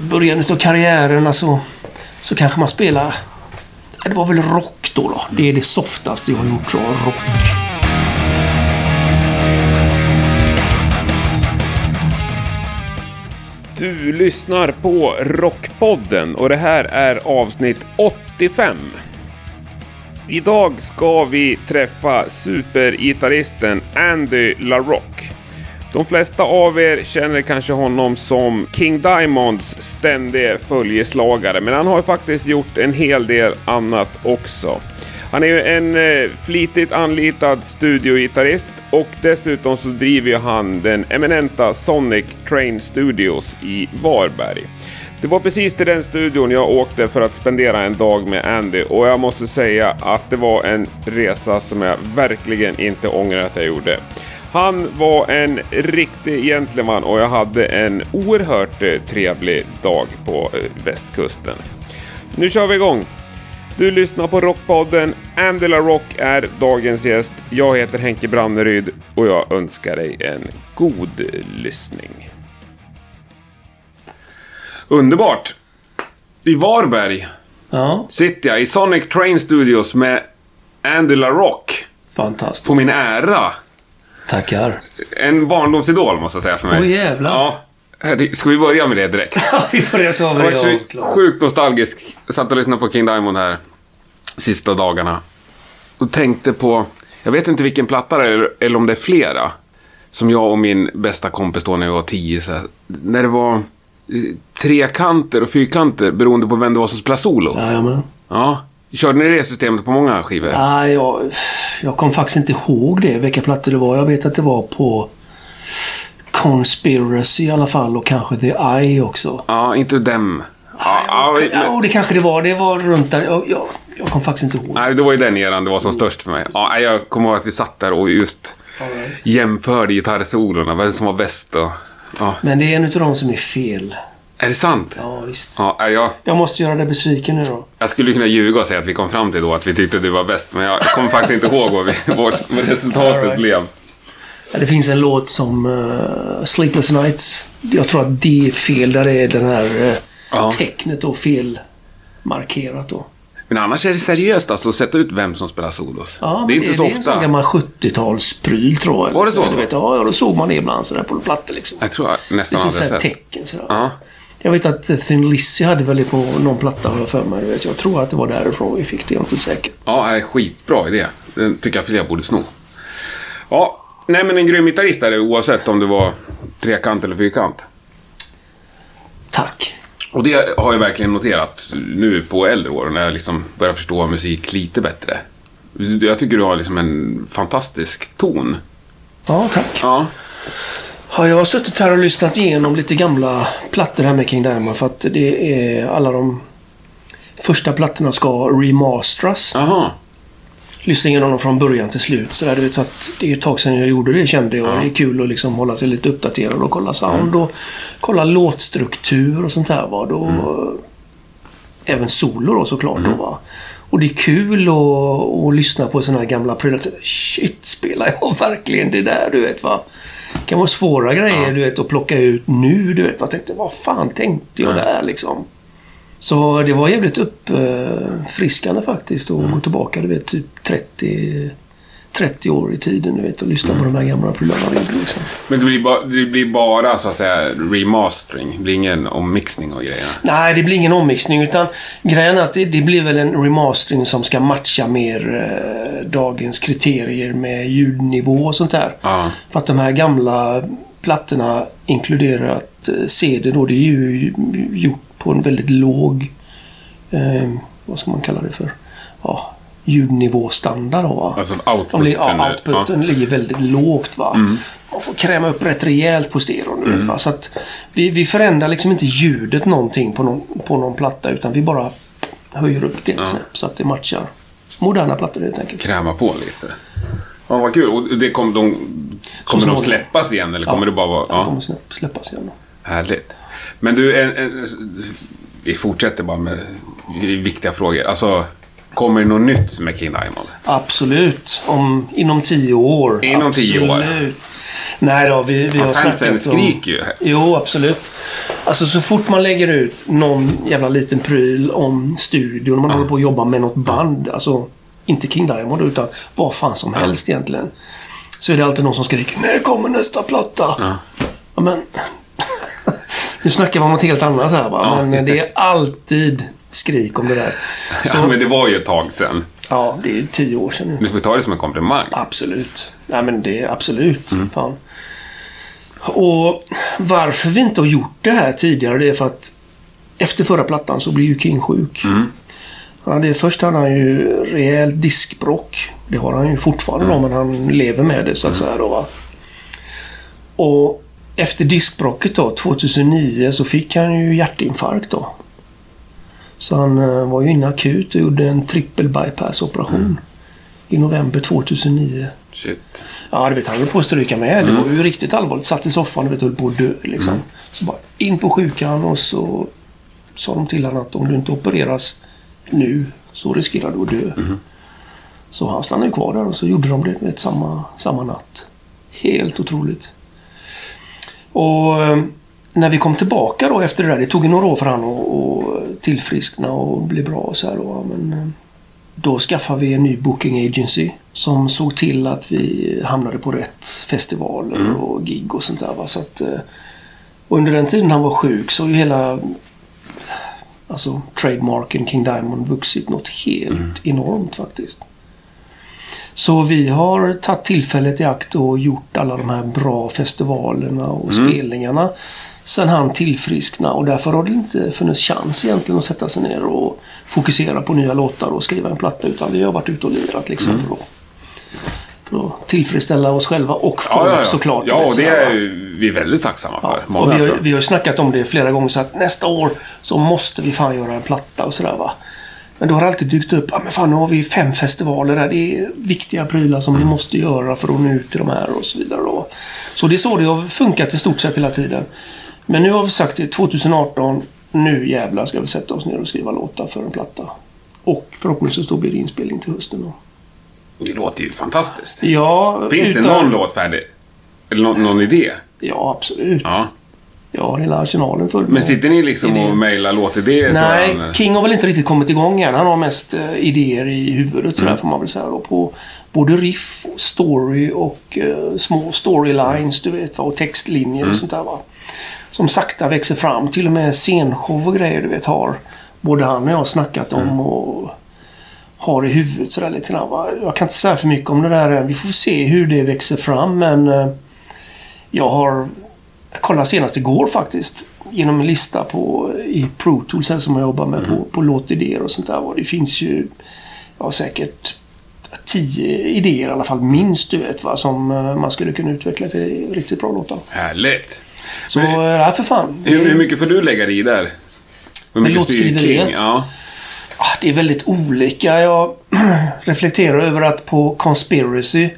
början av karriären alltså, så kanske man spelar... Det var väl rock då, då. Det är det softaste jag har gjort. Så, rock. Du lyssnar på Rockpodden och det här är avsnitt 85. Idag ska vi träffa supergitarristen Andy LaRock. De flesta av er känner kanske honom som King Diamonds ständige följeslagare, men han har faktiskt gjort en hel del annat också. Han är ju en eh, flitigt anlitad studiogitarrist och dessutom så driver han den eminenta Sonic Train Studios i Varberg. Det var precis till den studion jag åkte för att spendera en dag med Andy och jag måste säga att det var en resa som jag verkligen inte ångrar att jag gjorde. Han var en riktig gentleman och jag hade en oerhört eh, trevlig dag på eh, västkusten. Nu kör vi igång! Du lyssnar på Rockpodden. Angela Rock är dagens gäst. Jag heter Henke Branneryd och jag önskar dig en god lyssning. Underbart! I Varberg Ja, sitter jag i Sonic Train Studios med Angela Rock fantastiskt. på min ära. Tackar. En barndomsidol måste jag säga för mig. Åh, jävlar. Ja. Ska vi börja med det direkt? Vi börjar så. Med det. sjukt nostalgisk. Jag satt och lyssnade på King Diamond här sista dagarna. Och tänkte på, jag vet inte vilken platta det är, eller om det är flera. Som jag och min bästa kompis då när jag var tio. Här, när det var eh, trekanter och fyrkanter beroende på vem det var som spelade solo. Ja. Körde ni det systemet på många skivor? Nej, jag, jag kom faktiskt inte ihåg det, vilka plattor det var. Jag vet att det var på Conspiracy i alla fall och kanske The Eye också. Ja, inte dem. Ja, ja, men, det kanske det var. Det var runt där. Jag, jag, jag kom faktiskt inte ihåg. nej, det var ju den eran det var som störst för mig. Ja, jag kommer ihåg att vi satt där och just jämförde gitarrsolorna, vem som var bäst och... Ja. Men det är en utav dem som är fel. Är det sant? Ja, visst. Ja, jag, Jag måste göra dig besviken nu då. jag skulle kunna ljuga och säga att vi kom fram till då att vi tyckte du var bäst, men jag kommer faktiskt inte ihåg vad, vi, vad resultatet right. blev. Ja, Det finns en låt som uh, Sleepless Nights. Jag tror att det är fel. Där är den här uh, Ja. tecknet då felmarkerat då. Men annars är det seriöst alltså att sätta ut vem som spelar solos. Ja, det är inte så det är en sån ofta. gammal 70-talspryl tror jag. Var det så? Du vet, ja, då såg man det ibland sådär på plattor liksom. Jag tror jag nästan Lite aldrig sett. tecken sådär. Ja. Jag vet att Thin Lizzy hade väl det på någon platta har jag för mig. Du vet. Jag tror att det var därifrån vi fick det. Jag är inte säker. Ja, är skitbra idé. Den tycker jag fler borde sno. Ja, nej men en grym gitarrist är det oavsett om det var trekant eller fyrkant. Tack. Och det har jag verkligen noterat nu på äldre år när jag liksom börjar förstå musik lite bättre. Jag tycker du har liksom en fantastisk ton. Ja, tack. Ja. Ja, jag har suttit här och lyssnat igenom lite gamla plattor här med King Diamond för att det är alla de första plattorna ska remasteras. Jaha. Lyssna igenom dem från början till slut. Så där, du vet, så att det är ett tag sedan jag gjorde det kände jag. Det är kul att liksom hålla sig lite uppdaterad och kolla sound och kolla låtstruktur och sånt här. Va? Då, Även solo då såklart. Då, va? Och det är kul att, att lyssna på såna här gamla prylar. Shit, spelar jag verkligen det där? Du vet va. Det kan vara svåra grejer du vet att plocka ut nu. Du vet. Jag tänkte, vad fan tänkte jag där liksom? Så det var jävligt uppfriskande faktiskt att gå tillbaka, du vet, typ 30, 30 år i tiden, du vet, och lyssna på de här gamla prylarna. Liksom. Men det blir, bara, det blir bara så att säga remastering. Det blir ingen ommixning och grejer. Nej, det blir ingen ommixning, utan grejen är att det, det blir väl en remastering som ska matcha mer eh, dagens kriterier med ljudnivå och sånt där. Ja. För att de här gamla plattorna inkluderat eh, CD då, det är ju gjort på en väldigt låg, eh, vad ska man kalla det för, ja, ljudnivåstandard va. Alltså De outputen. ja, outputen ligger väldigt lågt va. Man får kräma upp rätt rejält på stereon. Vet, va? Så att vi, vi förändrar liksom inte ljudet någonting på någon, på någon platta utan vi bara höjer upp det ett snäpp så att det matchar moderna plattor helt enkelt. Kräma på lite. Ja, vad kul. Och det kom, de, kommer de släppas igen eller kommer det bara vara... Ja. Ja. kommer släpp- släppas igen. Härligt. Men du, en, en, vi fortsätter bara med viktiga frågor. Alltså, kommer det något nytt med King Diamond? Absolut. Om, inom tio år. Inom tio år. Absolut. Nej då, vi, vi har Fansen snackat om... skriker ju. Jo, absolut. Alltså så fort man lägger ut någon jävla liten pryl om studion, man håller på att jobba med något band. Alltså, inte King Diamond utan vad fan som helst egentligen. Så är det alltid någon som skriker När kommer nästa platta? Ja. Ja, men... nu snackar man om något helt annat här va. Ja. Men det är alltid skrik om det där. Ja, men det var ju ett tag sedan. Ja, det är tio år sedan nu. Du får ta det som en komplimang. Absolut. Nej men det är absolut. Fan. Och varför vi inte har gjort det här tidigare det är för att efter förra plattan så blir ju King sjuk. Ja, det, först hade han ju rejält diskbråck. Det har han ju fortfarande då, men han lever med det så att säga. Då, va? Och efter diskbråcket då, 2009, så fick han ju hjärtinfarkt då. Så han eh, var ju inne akut och gjorde en trippel bypass-operation. I november 2009. Shit. Ja, du vet, han höll på att stryka med. Det var ju riktigt allvarligt. Satt i soffan och höll på att dö. Liksom. Så bara in på sjukan och så sa de till honom att om du inte opereras nu så riskerar du att dö. Så han stannade kvar där och så gjorde de det vet, samma, samma natt. Helt otroligt. Och eh, när vi kom tillbaka då efter det där. Det tog ju några år för han att tillfriskna och bli bra och så här då. Men eh, då skaffade vi en ny booking agency som såg till att vi hamnade på rätt festivaler och gig och sånt där. Va? Så att, eh, under den tiden han var sjuk så har ju hela alltså, trademarken King Diamond vuxit något helt enormt faktiskt. Så vi har tagit tillfället i akt och gjort alla de här bra festivalerna och spelningarna sen han tillfrisknade och därför har det inte funnits chans egentligen att sätta sig ner och fokusera på nya låtar och skriva en platta utan vi har varit ute och lirat liksom för, att, för att tillfredsställa oss själva och folk Ja, ja, ja. såklart. Ja, och det är vi väldigt tacksamma för. Ja, Många, vi, har, vi har snackat om det flera gånger så att nästa år så måste vi fan göra en platta och sådär va. Men då har det alltid dykt upp, ja men fan nu har vi fem festivaler där. Det är viktiga prylar som vi måste göra för att nå ut till de här och så vidare då. Så det är så det har funkat i stort sett hela tiden. Men nu har vi sagt det, 2018, nu jävlar ska vi sätta oss ner och skriva låtar för en platta. Och förhoppningsvis då blir det inspelning till hösten då. Det låter ju fantastiskt. Ja, Finns det utan- någon låt färdig? Eller någon, någon idé? Ja, absolut. Ja. Ja, hela arsenalen full Men sitter ni liksom Idéer. och mejlar låtidéer Nej, varandra? King har väl inte riktigt kommit igång än. Han har mest eh, idéer i huvudet sådär får man väl säga. Då, på både riff, story och eh, små storylines du vet va, och textlinjer och sånt där va. Som sakta växer fram. Till och med scenshow och grejer du vet har både han och jag snackat om och har i huvudet sådär lite grann. Va? Jag kan inte säga för mycket om det där än. Vi får se hur det växer fram men eh, jag har jag kollade senast igår faktiskt. Genom en lista på, i Pro Tools här som jag jobbar med på, på låtidéer och sånt där. Och det finns ju ja, säkert tio idéer i alla fall minst du vet va. Som eh, man skulle kunna utveckla till riktigt bra låtar. Härligt. Så Men- Men, nej, för fan. Hur, hur mycket får du lägga dig i där? Hur mycket styr? Ja. Ah, Det är väldigt olika. Jag reflekterar över att på Conspiracy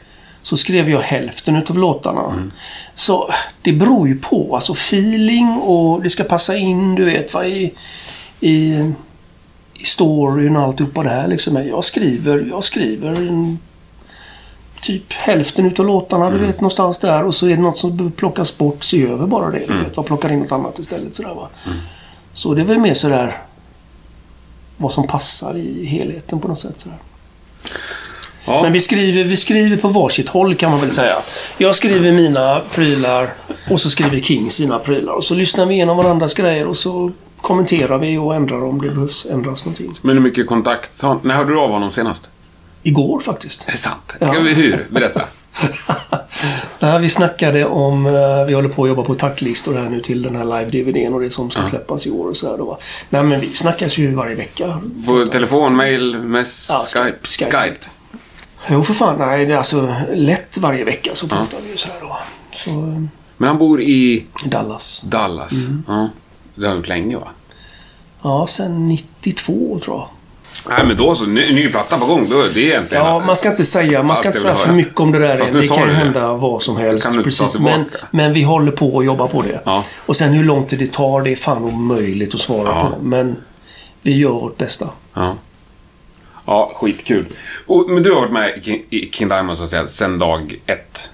så skrev jag hälften utav låtarna. Så det beror ju på. Alltså feeling och det ska passa in, du vet, va, i, i, i storyn och alltihopa det här. Liksom. Jag skriver, jag skriver en, typ hälften utav låtarna, du vet, någonstans där. Och så är det något som plockas bort, se över bara det. Du vet, va, plockar in något annat istället. Sådär, va. Så det är väl mer sådär vad som passar i helheten på något sätt. Sådär. ja. Men vi skriver, vi skriver på varsitt håll kan man väl säga. Jag skriver mina prylar och så skriver King sina prylar. Och så lyssnar vi igenom varandras grejer och så kommenterar vi och ändrar om det behövs ändras någonting. Men hur mycket kontakt... har- När hörde du av honom senast? Igår faktiskt. Är det sant? Ja. Kan vi, hur? Berätta. Där vi snackade om, eh, vi håller på att jobba på tacklistor här nu till den här live-DVDn och det som ska släppas i år och sådär då. Nej men vi snackas ju varje vecka. På telefon, mail, mess, Ja, Skype? Skype. Skype. Jo för fan, nej det är alltså lätt varje vecka så pratar vi ju sådär då. Så, eh, Men han bor i Dallas. Dallas. Mm. Ja. Det har gjort länge va? Ja, sen 92 tror jag. Nej men då så. Ny, ny platta på gång. Då, det är egentligen... Ja, man ska inte säga, man ska inte säga för mycket om det där. Fast Det kan det. hända vad som helst. kan precis. Men, men vi håller på att jobba på det. Ja. Och sen hur lång tid det tar, det är fan omöjligt att svara Ja. på. Men vi gör vårt bästa. Ja. Ja, skitkul. Och, men du har varit med i King, i King Diamond så att säga, sen dag ett.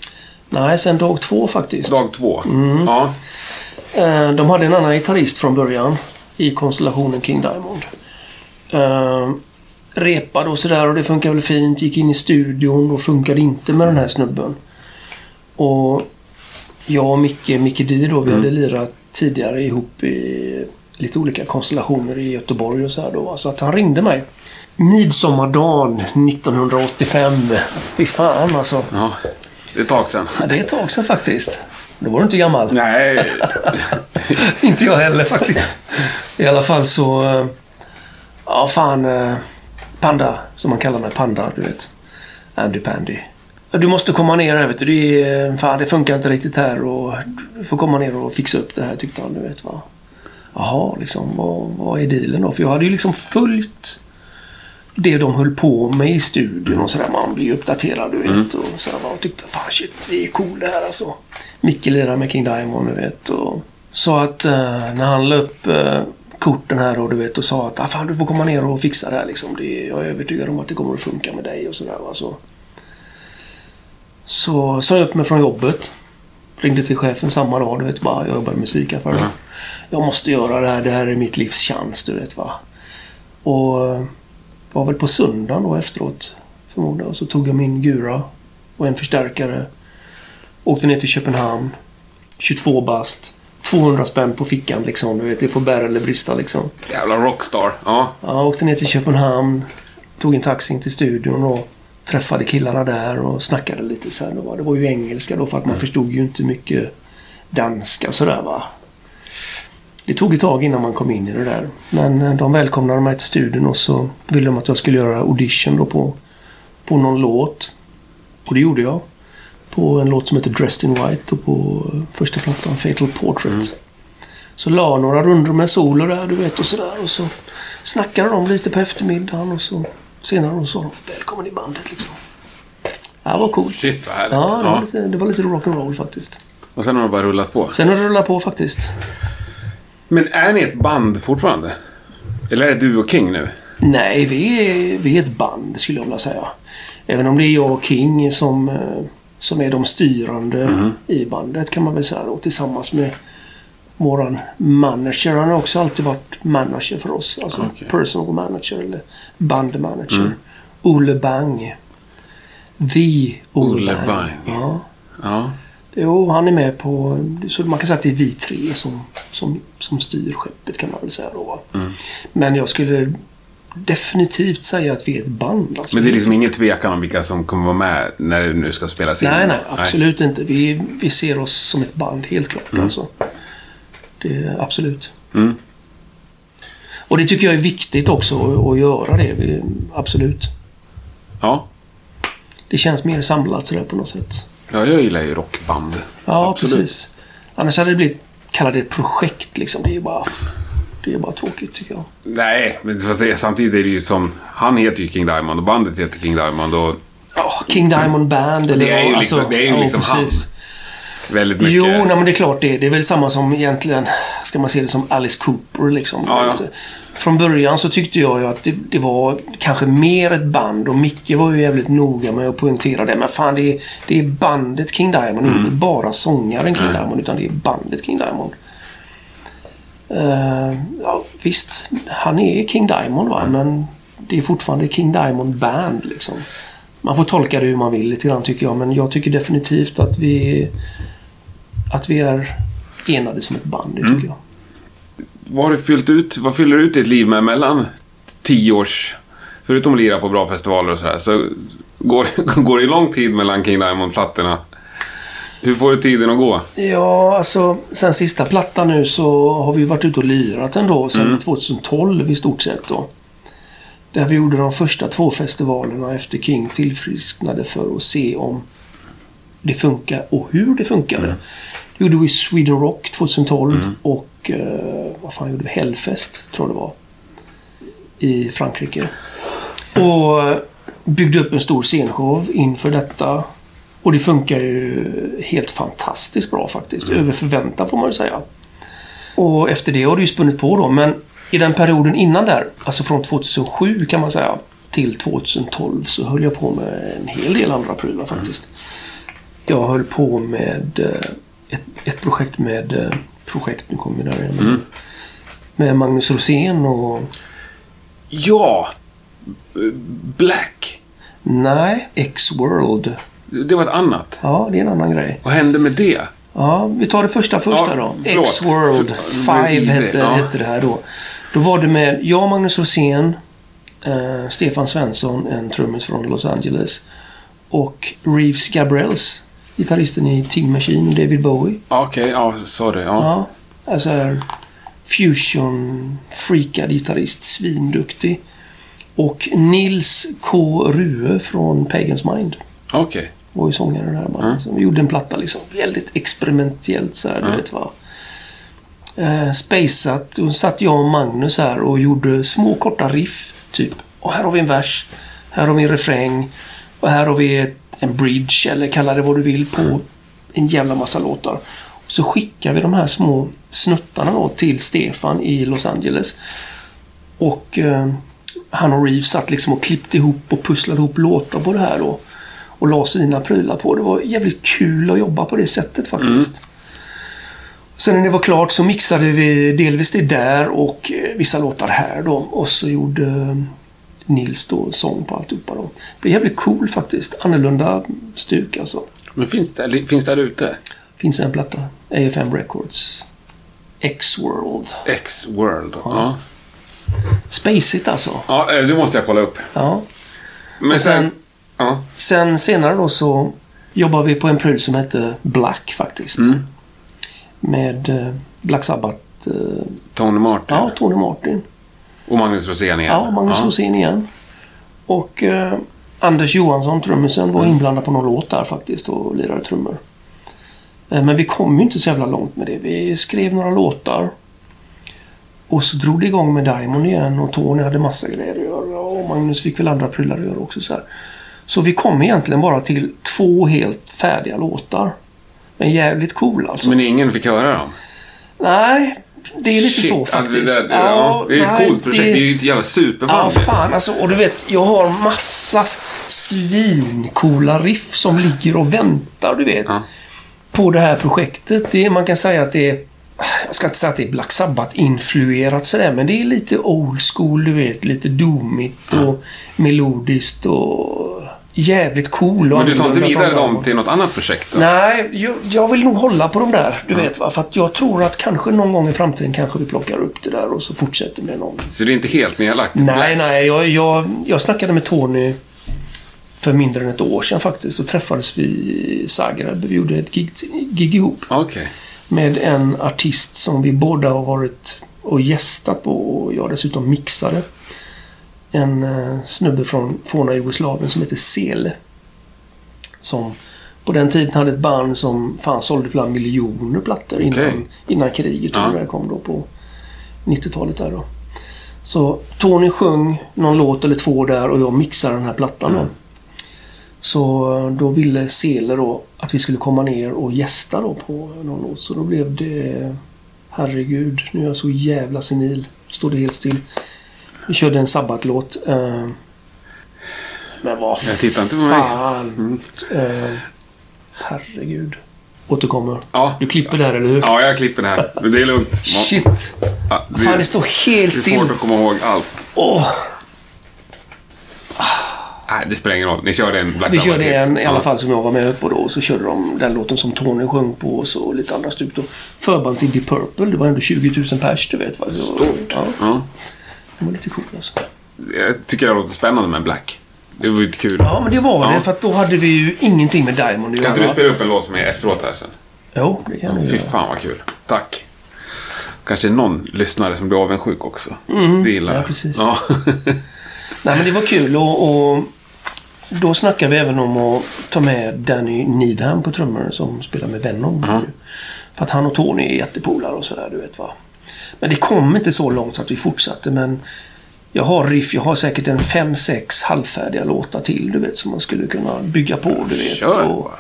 Nej, sen dag två faktiskt. Dag två? Mm. Ja. Eh, De hade en annan gitarrist från början i konstellationen King Diamond. Eh, repade och sådär och det funkade väl fint. Gick in i studion och funkade inte med den här snubben. Och jag och Micke, Micke D då, vi hade lirat tidigare ihop i lite olika konstellationer i Göteborg och så här då. Så att han ringde mig. Midsommardagen 1985. Fy fan alltså. ja. Det är ett tag sedan. Ja, det är ett tag sedan faktiskt. Då var du inte gammal. Nej. inte jag heller faktiskt. I alla fall så... Ja, fan. eh, Panda, som man kallar mig. Panda, du vet. Andy Pandy. Du måste komma ner här, vet du. Det, är, fan, det funkar inte riktigt här och du får komma ner och fixa upp det här, tyckte han. Du vet, va. Jaha, liksom. Vad, vad är dealen då? För jag hade ju liksom följt det de höll på med i studion och sådär. Man blir ju uppdaterad, du vet. Och så här, och tyckte, fan shit, det är cool det här alltså. Micke lirar med King Diamond, du vet. Och sa att eh, när han la upp eh, korten här och du vet och sa att ah, fan, du får komma ner och fixa det här liksom. Det, jag är övertygad om att det kommer att funka med dig och sådär. va. Så, så sa jag upp mig från jobbet. Ringde till chefen samma dag, du vet bara. Jag jobbar i musikaffär. Mhm. Jag måste göra det här, det här är mitt livs chans, du vet va. Och var väl på söndagen då efteråt förmodar jag. Så tog jag min Gura och en förstärkare. Åkte ner till Köpenhamn. 22 bast. 200 spänn på fickan liksom. Du vet, det får bära eller brista liksom. Jävla rockstar. Ja. Ja, åkte ner till Köpenhamn. Tog en taxi in till studion och träffade killarna där och snackade lite så här. Det var, det var ju engelska då för att man förstod ju inte mycket danska och sådär va. Det tog ett tag innan man kom in i det där. Men eh, de välkomnade mig till studion och så ville de att jag skulle göra audition då på, på någon låt. Och det gjorde jag. På en låt som heter Dressed in White och på eh, första plattan Fatal Portrait. Så la några rundor med solo där du vet och sådär. Och så snackade de lite på eftermiddagen och så senare och sa de Välkommen i bandet liksom. Ja, det var coolt. Shit vad härligt. Ja, det var lite, det var lite rock'n'roll faktiskt. Och sen har det bara rullat på. Sen har det rullat på faktiskt. Men är ni ett band fortfarande? Eller är det du och King nu? Nej, vi är, vi är ett band skulle jag vilja säga. Även om det är jag och King som, eh, som är de styrande i bandet kan man väl säga. Och tillsammans med våran manager. Han har också alltid varit manager för oss. Alltså Okej. personal manager eller bandmanager. Olle Bang. Vi Olle, Olle Bang. Bang. Ja. Ja. Jo, han är med på... Så man kan säga att det är vi tre som, som, som styr skeppet kan man väl säga då. Mm. Men jag skulle definitivt säga att vi är ett band. Alltså. Men det är liksom ingen tvekan om vilka som kommer vara med när det nu ska spelas in? Nej, nej, absolut inte. Vi, vi ser oss som ett band, helt klart. Alltså. Det absolut. Mm. Och det tycker jag är viktigt också att, att göra det. Vi, absolut. Ja. Det känns mer samlat sådär på något sätt. ja, jag gillar ju rockband. Ja, Absolut. precis. Annars hade det blivit... Kalla det ett projekt liksom. Det är ju bara... Det är bara tråkigt tycker jag. Nej, men fast det, samtidigt är det ju som... Han heter ju King Diamond och bandet heter King Diamond och Ja, King Diamond Band eller Det är ju vad, liksom- det är ju ja, liksom precis. väldigt mycket... Jo, nej, men det är klart det. Det är väl samma som egentligen, ska man se det som Alice Cooper liksom. Ja, ja. Från början så tyckte jag ju att det, det var kanske mer ett band och Micke var ju jävligt noga med att poängtera det. Men fan, det är, det är bandet King Diamond, inte bara sångaren King Mm. Diamond, utan det är bandet King Diamond. Eh, ja, visst, han är King Diamond va, Mm. men det är fortfarande King Diamond Band liksom. Man får tolka det hur man vill lite grann tycker jag, men jag tycker definitivt att vi att vi är enade som ett band, det tycker Mm. jag. Vad har du fyllt ut? Vad fyller du ut ditt liv med mellan tio års... Förutom att lira på bra festivaler och sådär, så går, går det lång tid mellan King Diamond-plattorna. Hur får du tiden att gå? Ja, alltså sen sista plattan nu så har vi varit ute och lirat ändå sen Mm. 2012 i stort sett då. Där vi gjorde de första två festivalerna efter King tillfrisknade för att se om det funkar och hur det funkade. Mm. Det gjorde vi Sweden Rock 2012 och eh, vad fan gjorde vi? Hellfest tror jag det var. I Frankrike. Och eh, byggde upp en stor scenshow inför detta. Och det funkar ju helt fantastiskt bra faktiskt. Över förväntan får man ju säga. Och efter det har det ju spunnit på då. Men i den perioden innan där, alltså från 2007 kan man säga, till 2012 så höll jag på med en hel del andra prylar faktiskt. jag höll på med eh, ett, ett projekt med eh, projekt, nu kommer vi där igen. Mm. Med Magnus Rosén och Ja! Black. nej, X-World. Det var ett annat. Ja, det är en annan grej. Vad hände med det? Ja, vi tar det första första Ja, då. X-World För- 5 det- hette, ja. hette det här då. Då var det med jag, Magnus Rosén, eh, Stefan Svensson, en trummis från Los Angeles. Och Reeves Gabriels, gitarristen i Ting Machine, David Bowie. Okej, ja, sorry. Ja. Ja, alltså här fusion freakad gitarrist, svinduktig. Och Nils K. Rue från Pagans Mind Okej. Var ju sångare i det här bandet. Så vi gjorde en platta liksom. Väldigt experimentellt så här, du vet vad. Eh, spaceat. Då satt jag och Magnus här och gjorde små korta riff. Typ. Och här har vi en vers. Här har vi en refräng. Och här har vi en bridge, eller kalla det vad du vill, på en jävla massa låtar. Och så skickar vi de här små snuttarna då till Stefan i Los Angeles. Och eh, han och Reeves satt liksom och klippte ihop och pusslade ihop låtar på det här då. Och la sina prylar på. Det var jävligt kul att jobba på det sättet faktiskt. Sen när det var klart så mixade vi delvis det där och eh, vissa låtar här då. Och så gjorde eh, Nils då sång på alltihopa då. Det blev jävligt cool faktiskt. Annorlunda stuk alltså. Men finns det, finns det där ute? Finns en platta. AFM Records. X-World. X-World. Ja. Spacigt alltså. Ja, eh, det måste jag kolla upp. Ja. Men Och sen, Ja. sen senare då så jobbade vi på en pryl som hette Black faktiskt. Mm. Med eh, Black Sabbath. Eh, Tony Martin. ja, Tony Martin. Och Magnus Rosén igen. Ja, Magnus Rosén igen. Och eh, Anders Johansson, trummisen, var inblandad på någon låt där faktiskt och lirade trummor. Eh, men vi kom ju inte så jävla långt med det. Vi skrev några låtar. Och så drog det igång med Diamond igen och Tony hade massa grejer att göra och Magnus fick väl andra prylar att göra också. Så, här. Så vi kom egentligen bara till två helt färdiga låtar. Men jävligt cool alltså. Men ingen fick höra dem? Nej, det är lite Shit, så ja, faktiskt. Det, det, ja, det är ett nej, coolt projekt. Det, är ju ett jävla Ja, superband. fan alltså. Och du vet, jag har massa svincoola riff som ligger och väntar, du vet. Ja. På det här projektet. Det man kan säga att det är... Jag ska inte säga att det är Black Sabbath-influerat sådär, men det är lite old school, du vet. Lite domigt och melodiskt och jävligt cool. och Men du tar inte vidare dem till något annat projekt? Då? Nej, jag, jag vill nog hålla på de där. Du vet va. För att jag tror att kanske någon gång i framtiden kanske vi plockar upp det där och så fortsätter med någon. Så det är inte helt nedlagt? Nej, nej. Jag, jag, jag snackade med Tony för mindre än ett år sedan faktiskt. Så träffades vi i Zagreb. Vi gjorde ett gig, gig ihop. Okej. Med en artist som vi båda har varit och gästat på och jag dessutom mixade. En eh, snubbe från forna Jugoslavien som heter Sele. Som på den tiden hade ett band som fan sålde flera miljoner plattor innan, Okej. innan kriget Ja. det kom då på 90-talet där då. Så Tony sjöng någon låt eller två där och jag mixade den här plattan då. Så eh, då ville Sele då att vi skulle komma ner och gästa då på någon låt. Så då blev det... Herregud, nu är jag så jävla senil. Står det helt still. Vi körde en sabbatlåt. Eh, men vad Jag tittar inte på mig. fan. Eh, herregud. Återkommer. Ja. Du klipper där, eller hur? ja, jag klipper det här. Men det är lugnt. Shit. Ja, det, Fan, det står helt det är still. svårt att komma ihåg allt. Åh, Nej, det spelar ingen roll. Ni körde en Black vi körde en i alla Ja. fall som jag var med på då. Och så körde de den låten som Tony sjöng på och så lite andra stup då. Förband till Deep Purple. Det var ändå 20 000 pers, du vet. Va? Stort. Ja, Ja. Det var lite coolt alltså. Jag tycker det låter spännande med Black. Det var ju kul. Ja, men det var Ja. det. För att då hade vi ju ingenting med Diamond att Kan inte du göra. spela upp en låt för mig efteråt här sen? Jo, det kan du Fy göra. fan vad kul. Tack. Kanske någon lyssnare som blir avundsjuk också. Det gillar Mm. Ja, jag. precis. Ja. Nej, men det var kul och, och då snackade vi även om att ta med Danny Needham på trummor som spelar med Venom. För att han och Tony är jättepolare och sådär, du vet va. Men det kom inte så långt så att vi fortsatte, men jag har riff, jag har säkert en fem sex halvfärdiga låtar till, du vet, som man skulle kunna bygga på, du vet. Kör och,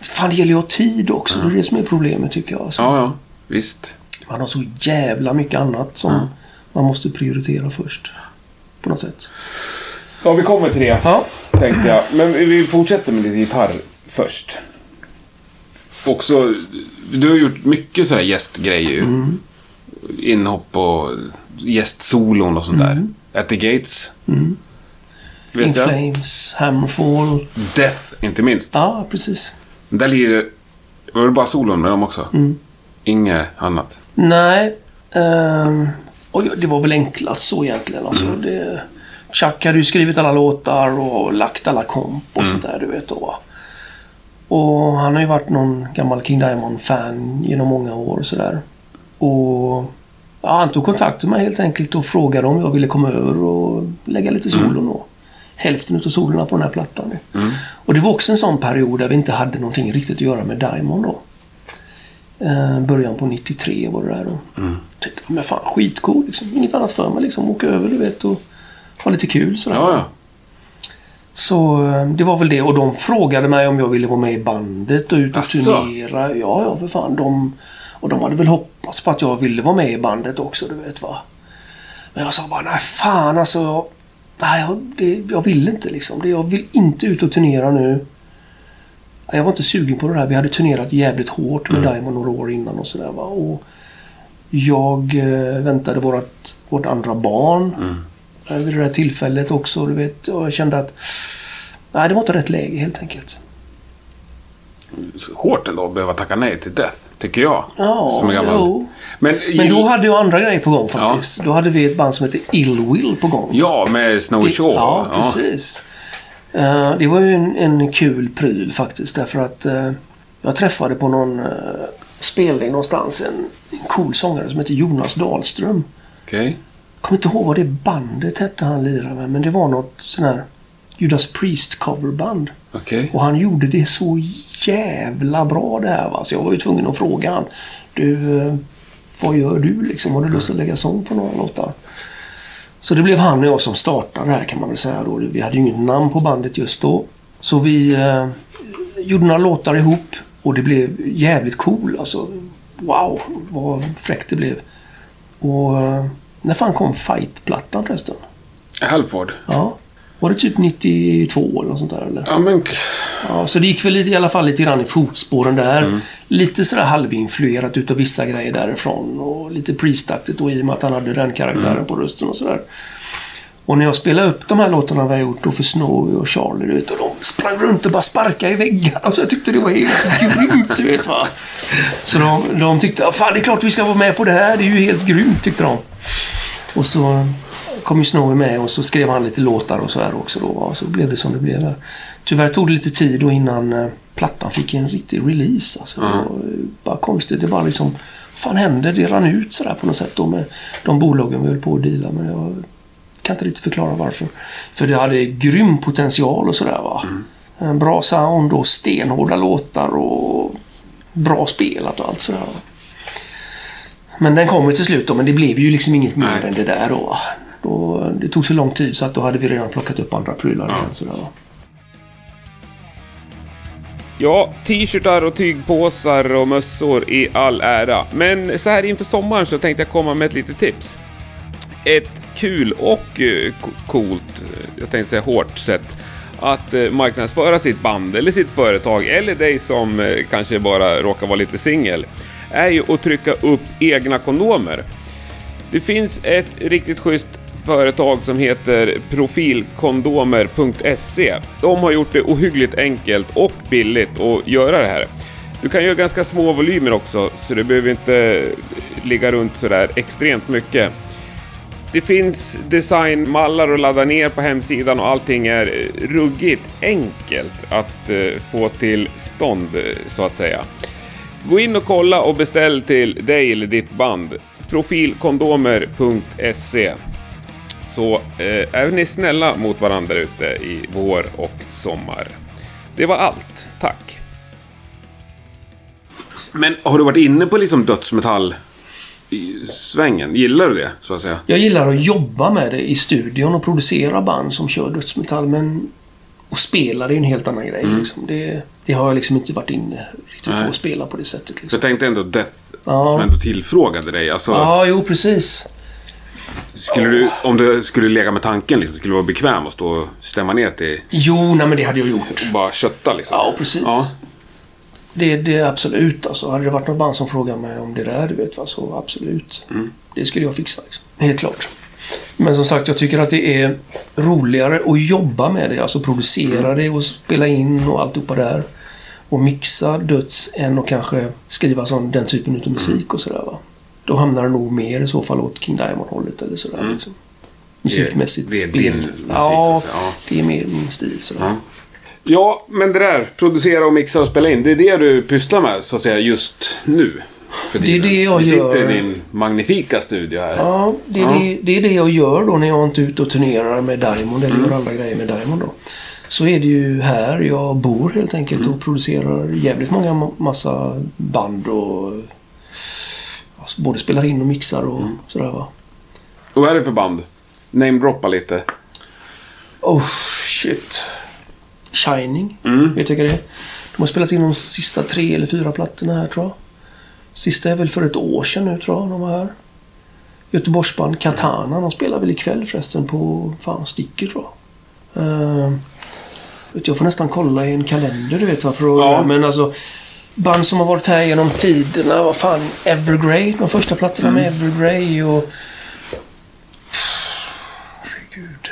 fan, det gäller ju att ha tid också. Det är det som är problemet, tycker jag. Alltså, Ja, ja. Visst. Man har så jävla mycket annat som man måste prioritera först. På något sätt. Ja, vi kommer till det. Ja, Tänkte jag. Men vi fortsätter med lite gitarr först. också... Du har gjort mycket sådana gästgrejer ju. Mm. Inhopp och gästsolon och sånt där. Mm. At the Gates. In Vet jag. Flames, Hammerfall. Death, inte minst. Ja, precis. Där lirar... Var det bara solon med dem också? Mm. Inget annat? Nej. ehm, och det var väl enklast så egentligen. Alltså, det, Chuck hade ju skrivit alla låtar och lagt alla komp och sånt där, du vet. Då. Och han har ju varit någon gammal King Diamond-fan genom många år och sådär. Och ja, han tog kontakt med mig helt enkelt och frågade om jag ville komma över och lägga lite solon. Och hälften av solorna på den här plattan. Och det var också en sån period där vi inte hade någonting riktigt att göra med Diamond då. Eh, början på 93 var det där då. Mm. Tänkte, men fan skitcool liksom. Inget annat för mig liksom. Åka över du vet och ha lite kul sådär. Ja, ja. Så eh, det var väl det. Och de frågade mig om jag ville vara med i bandet och ut och Asså? turnera. Ja, ja för fan. De, och de hade väl hoppats på att jag ville vara med i bandet också, du vet va. Men jag sa bara, nej fan alltså. jag- Nej, jag, det, jag vill inte liksom. Det, jag vill inte ut och turnera nu. Jag var inte sugen på det där. Vi hade turnerat jävligt hårt med Diamond några år innan och sådär va. Och jag eh, väntade vårt, vårt andra barn eh, vid det där tillfället också. Du vet, och jag kände att nej, det var inte rätt läge helt enkelt. Hårt ändå att behöva tacka nej till Death, tycker jag. Ja, Som gammal... jo. Men, Men då hade jag andra grejer på gång faktiskt. Då hade vi ett band som hette Ill Will på gång. Ja, med Snowy Shaw. Ja, precis. Eh, det var ju en, en kul pryl faktiskt därför att eh, jag träffade på någon uh, spelning någonstans en, en cool sångare som heter Jonas Dahlström. Okej. Jag kommer inte ihåg vad det bandet hette han lirade med men det var något sån här Judas Priest coverband. Okej. Och han gjorde det så jävla bra det här va. Så jag var ju tvungen att fråga han. Du, eh, vad gör du liksom? Har du lust att lägga sång på några låtar? Så det blev han och jag som startade det här kan man väl säga då. Vi hade ju inget namn på bandet just då. Så vi eh, gjorde några låtar ihop och det blev jävligt cool alltså. Wow, vad fräckt det blev. Och eh, när fan kom Fight-plattan förresten? Halford. Ja. Var det typ 92 eller något sånt där eller? Ja, men... Ja, så det gick väl i alla fall lite grann i fotspåren där. Lite sådär halvinfluerat utav vissa grejer därifrån. Och lite priestaktigt då i och med att han hade den karaktären på rösten och sådär. Och när jag spelade upp de här låtarna vi har gjort då för Snowy och Charlie, du vet. Och de sprang runt och bara sparkade i väggarna. Så jag tyckte det var helt grymt, du vet va. Så de, de tyckte, "Ja, fan det är klart vi ska vara med på det här. Det är ju helt grymt, tyckte de. Och så kom ju Snowy med och så skrev han lite låtar och så här också då. va. Så blev det som det blev. Tyvärr tog det lite tid då innan eh, plattan fick en riktig release. Alltså, Det var eh, bara konstigt. Det var liksom... Vad fan hände? Det rann ut sådär på något sätt då med de bolagen vi höll på att deala med. Jag kan inte riktigt förklara varför. För det hade grym potential och sådär va. En bra sound och stenhårda låtar och bra spelat och allt sådär. va. Men den kom ju till slut då, men det blev ju liksom inget mer Nej. än det där då. Då. Det tog så lång tid så att då hade vi redan plockat upp andra prylar igen. Sådär, va. Ja, t-shirtar och tygpåsar och mössor i all ära. Men så här inför sommaren så tänkte jag komma med ett litet tips. Ett kul och eh, co- coolt, eh, jag tänkte säga hårt sätt att eh, marknadsföra sitt band eller sitt företag eller dig som kanske bara råkar vara lite singel är ju att trycka upp egna kondomer. Det finns ett riktigt schysst företag som heter profilkondomer.se. De har gjort det ohyggligt enkelt och billigt att göra det här. Du kan göra ganska små volymer också, så det behöver inte ligga runt sådär extremt mycket. Det finns designmallar att ladda ner på hemsidan och allting är ruggigt enkelt att eh, få till stånd, eh, så att säga. Gå in och kolla och beställ till dig eller ditt band. Profilkondomer.se så eh, är ni snälla mot varandra ute i vår och sommar. Det var allt. Tack. Men har du varit inne på liksom dödsmetall i svängen? Gillar du det, så att säga? Jag gillar att jobba med det i studion och producera band som kör dödsmetall. Men att spela det är en helt annan grej. Liksom. Det, det har jag liksom inte varit inne riktigt Nej. på att spela på det sättet. Så Liksom. jag tänkte ändå Death, Ja. som ändå tillfrågade dig. Alltså, Ja, jo precis. Skulle du, om du skulle lägga med tanken, liksom, skulle du vara bekväm att stå och stämma ner till Jo, nej men det hade jag gjort. och bara kötta liksom? Ja, precis. Ja. Det, det är absolut alltså. Hade det varit något band som frågade mig om det där, du vet vad, så absolut. Mm. Det skulle jag fixa liksom. Helt klart. Men som sagt, jag tycker att det är roligare att jobba med det. Alltså producera det och spela in och alltihopa där. Och mixa döds än att kanske skriva sån, den typen av musik och sådär va. Då hamnar det nog mer i så fall åt King Diamond-hållet eller sådär. Mm. Liksom. Musikmässigt Det spel. musik, ja, alltså, ja. det är mer min stil sådär. Ja. Ja, men det där, producera och mixa och spela in, det är det du pysslar med så att säga just nu. För Det är det jag Vi sitter gör. i din magnifika studio här. Ja, det är, Ja. Det, det är det jag gör då när jag inte är ute och turnerar med Diamond eller gör andra grejer med Diamond då. Så är det ju här jag bor helt enkelt och producerar jävligt många ma- massa band och både spelar in och mixar och sådär va. Och vad är det för band? Namedroppa lite. Oh shit. Shining, Mm. vet jag vad det är. De har spelat in de sista tre eller fyra plattorna här tror jag. Sista är väl för ett år sedan nu tror jag de var här. Göteborgsband Katana, de spelar väl ikväll förresten på fan Sticker tror jag. Uh, jag får nästan kolla i en kalender du vet varför. Ja. Men alltså band som har varit här genom tiderna. Vad fan, Evergrey. De första plattorna med Evergrey och... Herregud.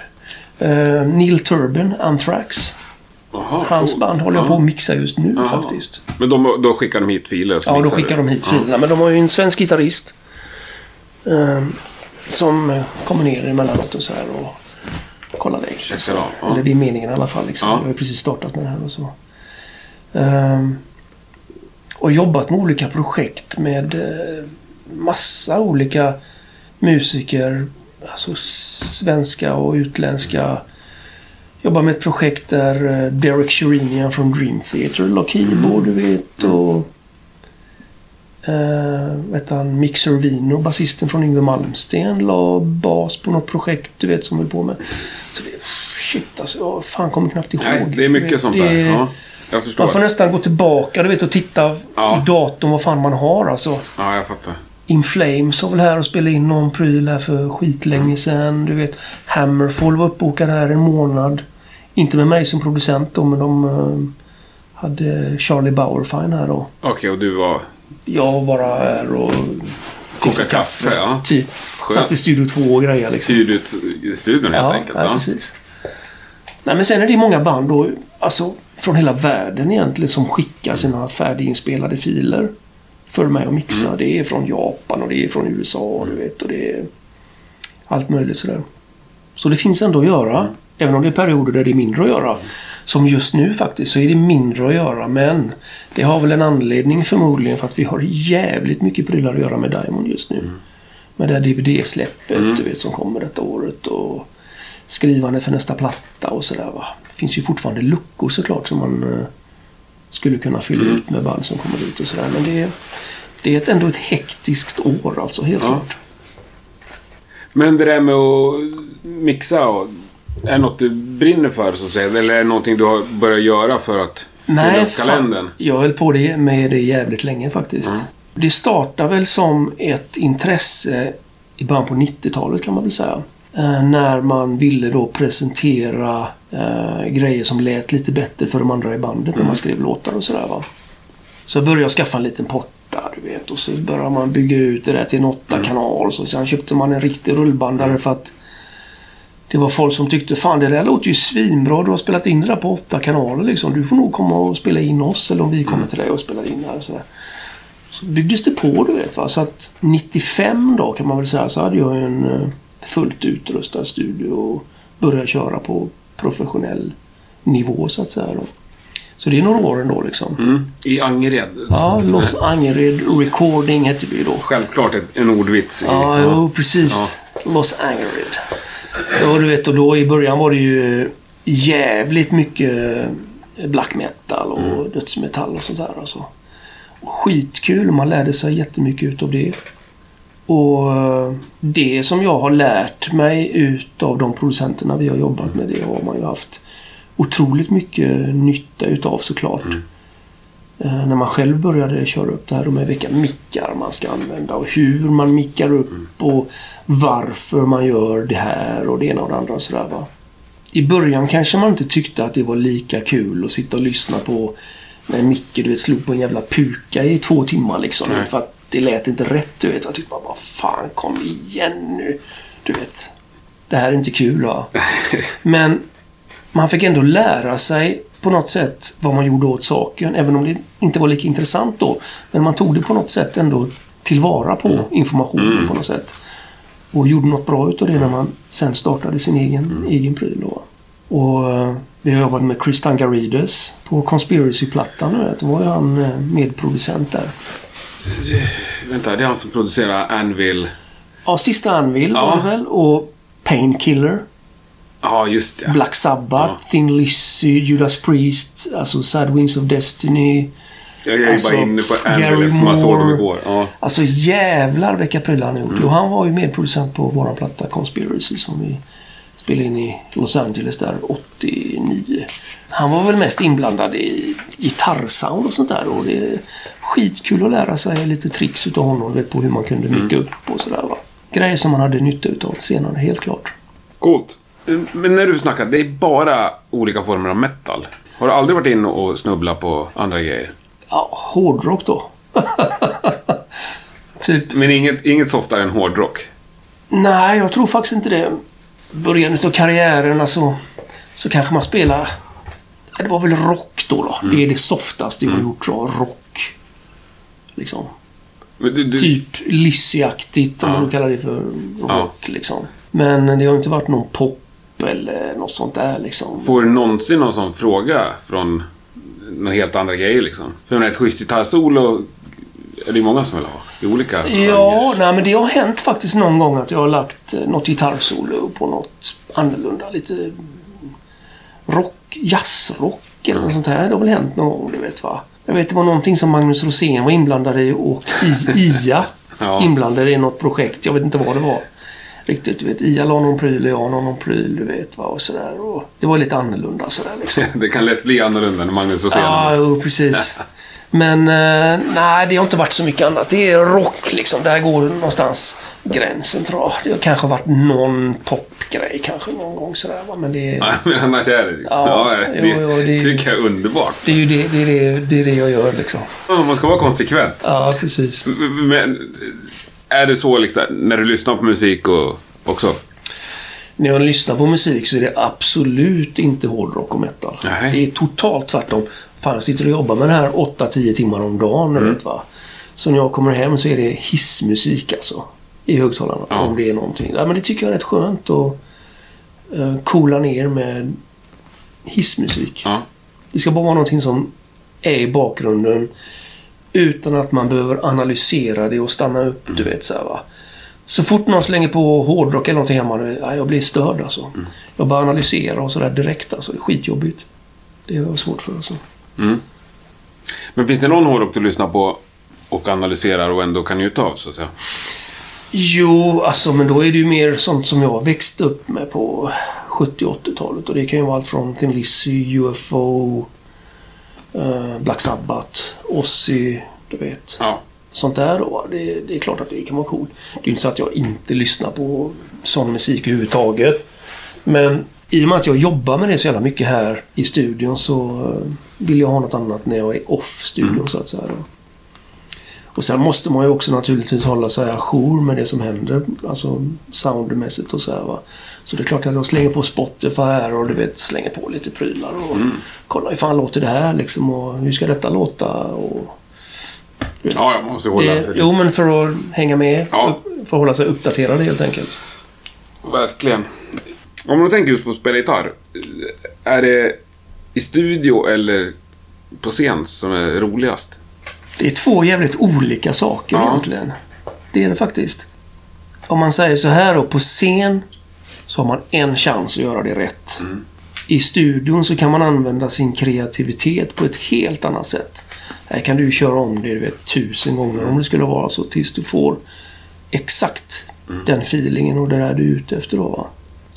Uh, Neil Turbin, Anthrax. Aha, Hans coolt. band håller jag Ja. på att mixa just nu Jaha. faktiskt. Men de, då skickar de hit filer? Ja, då skickar du. de hit Ja. filerna. Men de har ju en svensk gitarrist. eh, som eh, kommer ner emellanåt och så här och kollar läget. Eller det är meningen i alla fall. Liksom. Ja. Jag har ju precis startat med det här och så. Ehm, och jobbat med olika projekt med eh, massa olika musiker. Alltså svenska och utländska. Jobbar med ett projekt där eh, Derek Sherinian från Dream Theater la keyboard, du vet. Och Uh, vet han, Mick Servino, basisten från Yngwie Malmsteen, la bas på något projekt du vet som vi på med. Så det, shit alltså, jag fan kommer knappt ihåg. Nej, det är mycket sånt det där. är- Ja, jag förstår. Man får nästan gå tillbaka du vet, och titta Ja. i datorn vad fan man har alltså. Ja, jag fattar. In Flames var väl här och spelade in någon pryl här för skitlänge sedan. Du vet, Hammerfall var uppbokad här en månad. Inte med mig som producent då, men de eh, hade Charlie Bauerfein här då. Okej, och du var... Jag var bara här och Koka fixade kaffe, ja. Typ. Skönt. Satt i Studio 2 och grejer liksom. Ut studion helt ja, enkelt? ja, precis. Nej, men sen är det många band då, alltså från hela världen egentligen, som skickar sina färdiginspelade filer för mig att mixa. Mm. Det är från Japan och det är från USA, du vet. Och det är allt möjligt sådär. Så det finns ändå att göra. Mm. Även om det är perioder där det är mindre att göra. Som just nu faktiskt, så är det mindre att göra. Men det har väl en anledning förmodligen för att vi har jävligt mycket prylar att göra med Diamond just nu. Med det här DVD-släppet Mm. du vet, som kommer detta året. Och skrivande för nästa platta och sådär. Det finns ju fortfarande luckor såklart som man eh, skulle kunna fylla Mm. ut med band som kommer ut och sådär. Men det är, det är ett, ändå ett hektiskt år alltså, helt Ja. klart. Men det där med att mixa, och, är det något du brinner för så att säga? Eller är det någonting du har börjat göra för att Nej, kalendern? Jag höll på det med det jävligt länge faktiskt. Mm. Det startade väl som ett intresse i början på 90-talet kan man väl säga. Eh, när man ville då presentera eh, grejer som lät lite bättre för de andra i bandet när man skrev låtar och sådär va. Så jag började jag skaffa en liten porta du vet och så började man bygga ut det där till en åtta kanal. Så sen köpte man en riktig rullbandare för att det var folk som tyckte fan det där låter ju svinbra. Du har spelat in det där på åtta kanaler liksom. Du får nog komma och spela in oss eller om vi kommer till dig och spelar in här. Och sådär. Så byggdes det på du vet va. Så att 95 då kan man väl säga så hade jag en eh, fullt utrustad studio och började köra på professionell nivå så att säga. Då. Så det är några år ändå liksom. Mm. I Angered? Ja, Los Angered Recording hette vi då. Självklart en ordvits. i- Ja, jo, precis. Los Angered. Ja, du vet, och då i början var det ju jävligt mycket black metal och dödsmetall och sånt där. Alltså. Skitkul. Man lärde sig jättemycket utav det. Och eh, det som jag har lärt mig utav de producenterna vi har jobbat med, det har man ju haft otroligt mycket nytta utav såklart. Eh, När man själv började köra upp det här med vilka mickar man ska använda och hur man mickar upp och varför man gör det här och det ena och det andra och sådär va. I början kanske man inte tyckte att det var lika kul att sitta och lyssna på när Micke du vet, slog på en jävla puka i två timmar liksom. Nej. För att det lät inte rätt du vet. Jag tyckte bara, vad fan kom igen nu. Du vet. Det här är inte kul va. Men man fick ändå lära sig på något sätt vad man gjorde åt saken. Även om det inte var lika intressant då. Men man tog det på något sätt ändå tillvara på informationen på något sätt. Och gjorde något bra utav det när man sen startade sin egen, egen pryl. Då. Och eh, vi har jobbat med Chris Tangarides på Conspiracy-plattan. Då var ju han eh, medproducent där. Vänta, det är han som producerar Anvil. Ja, Sista Anvil Ja. var det väl. Och Painkiller. Ja, just det. Black Sabbath, Ja. Thin Lizzy, Judas Priest, alltså Sad Wings of Destiny. Jag är ju Alltså, bara inne på Anvil eftersom jag såg dem igår. Ja. Alltså jävlar vilka prylar han har Mm. gjort. Och han var ju medproducent på våran platta Conspiracy som vi spelade in i Los Angeles där 89. Han var väl mest inblandad i gitarrsound och sånt där. Och det är skitkul att lära sig lite tricks utav honom vet, på hur man kunde micka Mm. upp och sådär va. Grejer som man hade nytta utav senare, helt klart. Coolt. Men när du snackar, det är bara olika former av metal. Har du aldrig varit inne och snubblat på andra grejer? Ja, hårdrock då. typ Men inget, inget softare än hårdrock? Nej, jag tror faktiskt inte det. Början utav karriären alltså, så kanske man spelar... Det var väl rock då. då. Mm. Det är det softaste jag har gjort. Så, rock. Liksom. Du, du, Typ Lizzy-aktigt om Ja. man kallar det för rock. Ja. Liksom. Men det har inte varit någon pop eller något sånt där liksom. Får du någonsin någon sån fråga från några helt andra grejer liksom? För ett schysst gitarrsolo är det många som vill ha. I olika Ja, nej, men det har hänt faktiskt någon gång att jag har lagt eh, något gitarrsolo på något annorlunda. Lite rock, jazzrock eller något sånt här. Det har väl hänt någon gång, du vet va. Jag vet det var någonting som Magnus Rosén var inblandad i och I- IA Ja. inblandad i något projekt. Jag vet inte vad det var. Riktigt, du vet. IA la någon pryl och jag la någon pryl, du vet va. Och sådär. Och det var lite annorlunda sådär liksom. Det kan lätt bli annorlunda när Magnus Rosén Ja, jo, precis. Men eh, nej, det har inte varit så mycket annat. Det är rock liksom. Där går någonstans gränsen tror jag. Det har kanske varit någon popgrej kanske någon gång sådär. Men det är, Ja, men annars är det liksom. Ja, Ja, det jo, jo, det- tycker jag är underbart. det är ju det, det, är det, det, är det jag gör liksom. Ja, Man ska vara konsekvent. Ja, precis. Men är det så liksom, när du lyssnar på musik och också? När jag lyssnar på musik så är det absolut inte hårdrock och metal. Nej. Det är totalt tvärtom. Fan, jag sitter och jobbar med det här 8-10 timmar om dagen. Mm. Vet, va? Så när jag kommer hem så är det hissmusik alltså. I högtalarna. Ja. Om det är någonting. Ja, men det tycker jag är rätt skönt att uh, coola ner med hissmusik. Ja. Det ska bara vara någonting som är i bakgrunden utan att man behöver analysera det och stanna upp, du vet så här, va. Så fort någon slänger på hårdrock eller någonting hemma, ja, jag blir störd alltså. Jag bara analyserar och sådär direkt alltså. Det är skitjobbigt. Det är jag svårt för alltså. Men finns det någon hårdrock du lyssnar på och analyserar och ändå kan njuta av, så att säga? Jo, alltså men då är det ju mer sånt som jag växte upp med på 70 80-talet. Och det kan ju vara allt från Thin Lizzy, UFO, eh, Black Sabbath, Ozzy, du vet. Ja. sånt där då. Det, det är klart att det kan vara coolt. Det är ju inte så att jag inte lyssnar på sån musik överhuvudtaget. Men i och med att jag jobbar med det så jävla mycket här i studion så eh, vill jag ha något annat när jag är off studion så att säga. Och sen måste man ju också naturligtvis hålla sig ajour med det som händer. Alltså soundmässigt och så här va. Så det är klart att jag slänger på Spotify här och du vet slänger på lite prylar och kollar hur fan låter det här liksom och hur ska detta låta och... Ja, jag måste hålla Det, sig jo, men för att hänga med. Ja. Upp, för att hålla sig uppdaterad helt enkelt. Verkligen. Om du tänker just på att spela gitarr. Är det i studio eller på scen som är roligast? Det är två jävligt olika saker Ja. egentligen. Det är det faktiskt. Om man säger så här då, på scen så har man en chans att göra det rätt. I studion så kan man använda sin kreativitet på ett helt annat sätt. Här kan du köra om det du vet, tusen gånger om det skulle vara så tills du får exakt den feelingen och det där du är ute efter då va.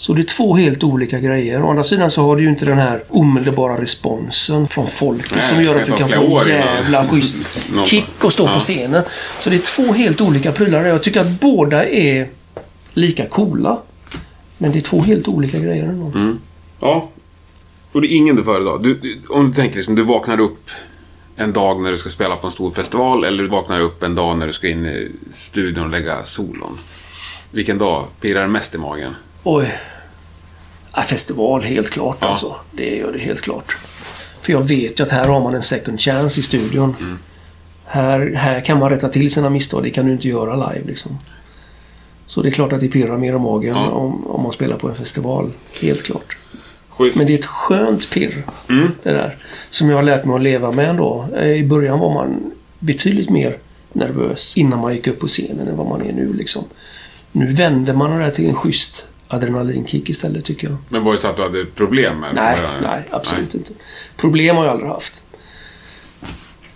Så det är två helt olika grejer. Å andra sidan så har du ju inte den här omedelbara responsen från folket Nej, som gör att du kan få en jävla schysst kick och stå Ja. på scenen. Så det är två helt olika prylar. Jag tycker att båda är lika coola. Men det är två helt olika grejer ändå. Ja. Och det är ingen du föredrar. Du, du, om du tänker liksom, du vaknar upp en dag när du ska spela på en stor festival eller du vaknar upp en dag när du ska in i studion och lägga solon? Vilken dag pirrar mest i magen? Oj. Ja, festival, helt klart Ja. alltså. Det gör det helt klart. För jag vet ju att här har man en second chance i studion. Mm. Här, här kan man rätta till sina misstag. Det kan du inte göra live liksom. Så det är klart att det pirrar mer i magen Ja. om, om man spelar på en festival. Helt klart. Schysst. Men det är ett skönt pirr. Mm. Det där. Som jag har lärt mig att leva med ändå. Eh, I början var man betydligt mer nervös innan man gick upp på scenen än vad man är nu liksom. Nu vänder man det där till en schysst adrenalinkick istället tycker jag. Men var det så att du hade problem med det? Nej, början? nej, absolut inte. Problem har jag aldrig haft.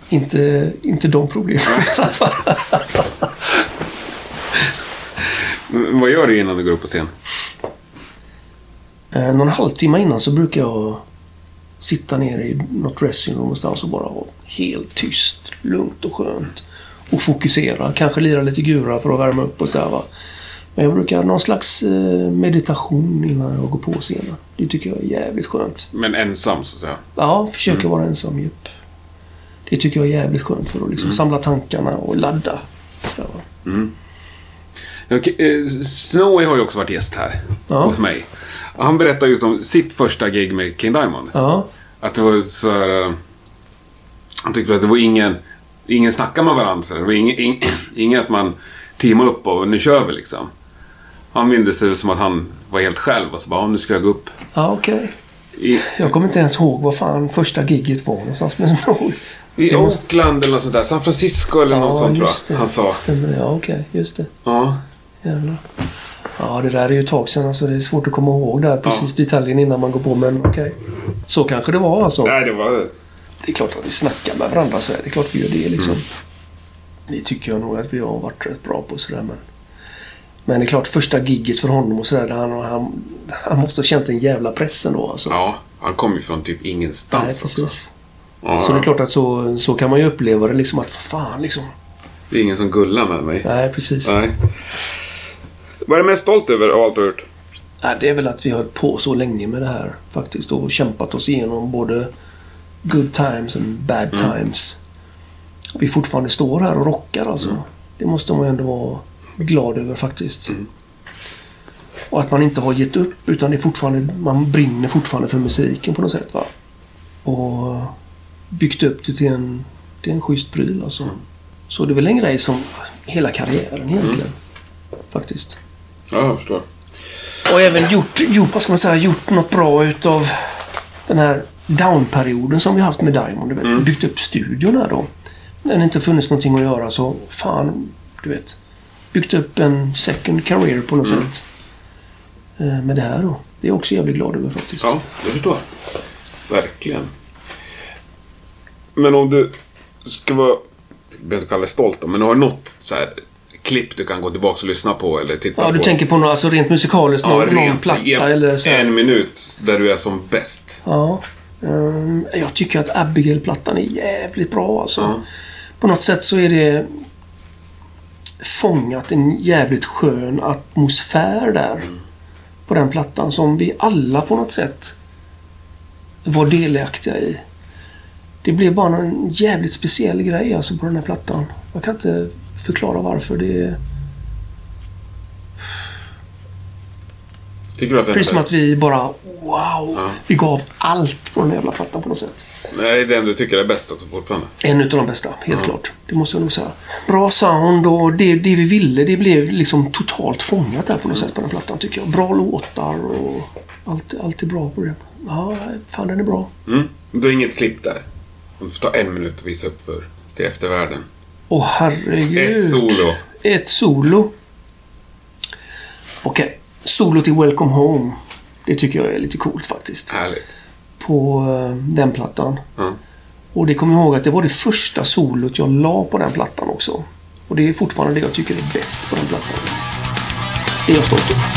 Inte, inte de problemen i alla fall. Vad gör du innan du går upp på scen? Eh, Någon halvtimme innan så brukar jag sitta ner i något dressing room någonstans och bara vara helt tyst, lugnt och skönt. Och fokusera. Kanske lira lite gura för att värma upp och så här, va. Men jag brukar ha någon slags eh, meditation innan jag går på scenen. Det tycker jag är jävligt skönt. Men ensam, så att säga. Ja, försöka vara ensam, japp. Det tycker jag är jävligt skönt för att liksom samla tankarna och ladda. Ja. K- eh, Snowy har ju också varit gäst här Ja. hos mig. Han berättade just om sitt första gig med King Diamond. ja. Att det var så här... eh, Han tyckte att det var ingen... Ingen snacka med varandra. Det var ingen, ing, ingen att man teamade upp och nu kör vi liksom. Han mindes det som att han var helt själv och så bara, "Ja, nu ska jag gå upp. Ja, okej. I, Jag kommer inte ens ihåg vad fan första gigget var någonstans Snow. i måste- Oakland eller något sånt där. San Francisco eller något sånt tror jag. Han sa. Stämmer det? Ja, okej. Just det. Ja. Jävlar. Ja, det där är ju ett tag sedan. Alltså, det är svårt att komma ihåg där precis detaljen innan man går på. Men okej. Så kanske det var alltså. Nej, det var... Det är klart att vi snackar med varandra så här. Det är klart vi gör det liksom. Mm. Det tycker jag nog att vi har varit rätt bra på sådär. Men, men det är klart första gigget för honom och sådär. Han, han, han måste ha känt en jävla press ändå alltså. Ja, han kom ju från typ ingenstans Nej, också. precis. Ja, Så det är klart att så, så kan man ju uppleva det liksom att för fan liksom. det är ingen som gullar med mig. Nej, precis. Nej. Vad är du mest stolt över av allt du har gjort? Nej, det är väl att vi har hållit på så länge med det här faktiskt och kämpat oss igenom både good times and bad Mm. times. Vi fortfarande står här och rockar alltså. Mm. Det måste man ändå vara glad över faktiskt. Mm. Och att man inte har gett upp utan det är fortfarande, man brinner fortfarande för musiken på något sätt. Va? Och byggt upp det till en, till en schysst pryl alltså. Mm. Så det är väl en grej som hela karriären egentligen. Faktiskt. Ja, jag förstår. Och även gjort, gjort, vad ska man säga, gjort något bra utav den här downperioden som vi haft med Diamond. Du vet, Byggt upp studion här då. När det inte funnits någonting att göra så, fan, du vet. Byggt upp en second career på något sätt. Eh, Med det här då. Det är jag också jävligt glad över faktiskt. Ja, jag förstår. Verkligen. Men om du ska vara, jag behöver inte kalla dig stolt då, men har du något så här klipp du kan gå tillbaka och lyssna på eller titta Ja, på? du tänker på något, alltså rent musikaliskt, någon, någon platta en, eller så. En minut där du är som bäst. Ja. ehm, jag tycker att Abigail-plattan är jävligt bra alltså. Ja. På något sätt så är det fångat en jävligt skön atmosfär där. På den plattan som vi alla på något sätt var delaktiga i. Det blev bara en jävligt speciell grej alltså på den här plattan. Jag kan inte förklara varför. Det Tycker du att den precis som att vi bara wow. Ja. Vi gav allt på den här jävla plattan på något sätt. Nej, det är den du tycker är bäst också fortfarande. En utav de bästa, helt klart. Det måste jag nog säga. Bra sound och det, det vi ville, det blev liksom totalt fångat där på något sätt på den plattan tycker jag. Bra låtar och allt, allt är bra på den. Ja, fan den är bra. Mm. Du har inget klipp där? Du får ta en minut och visa upp för till eftervärlden. Åh herregud. Ett solo. Ett solo. Okej. Solo till Welcome Home. Det tycker jag är lite coolt faktiskt. Härligt. På eh, den plattan. Ja. Och det kommer jag ihåg att det var det första solot jag la på den plattan också. Och det är fortfarande det jag tycker är bäst på den plattan. Det är jag stolt över.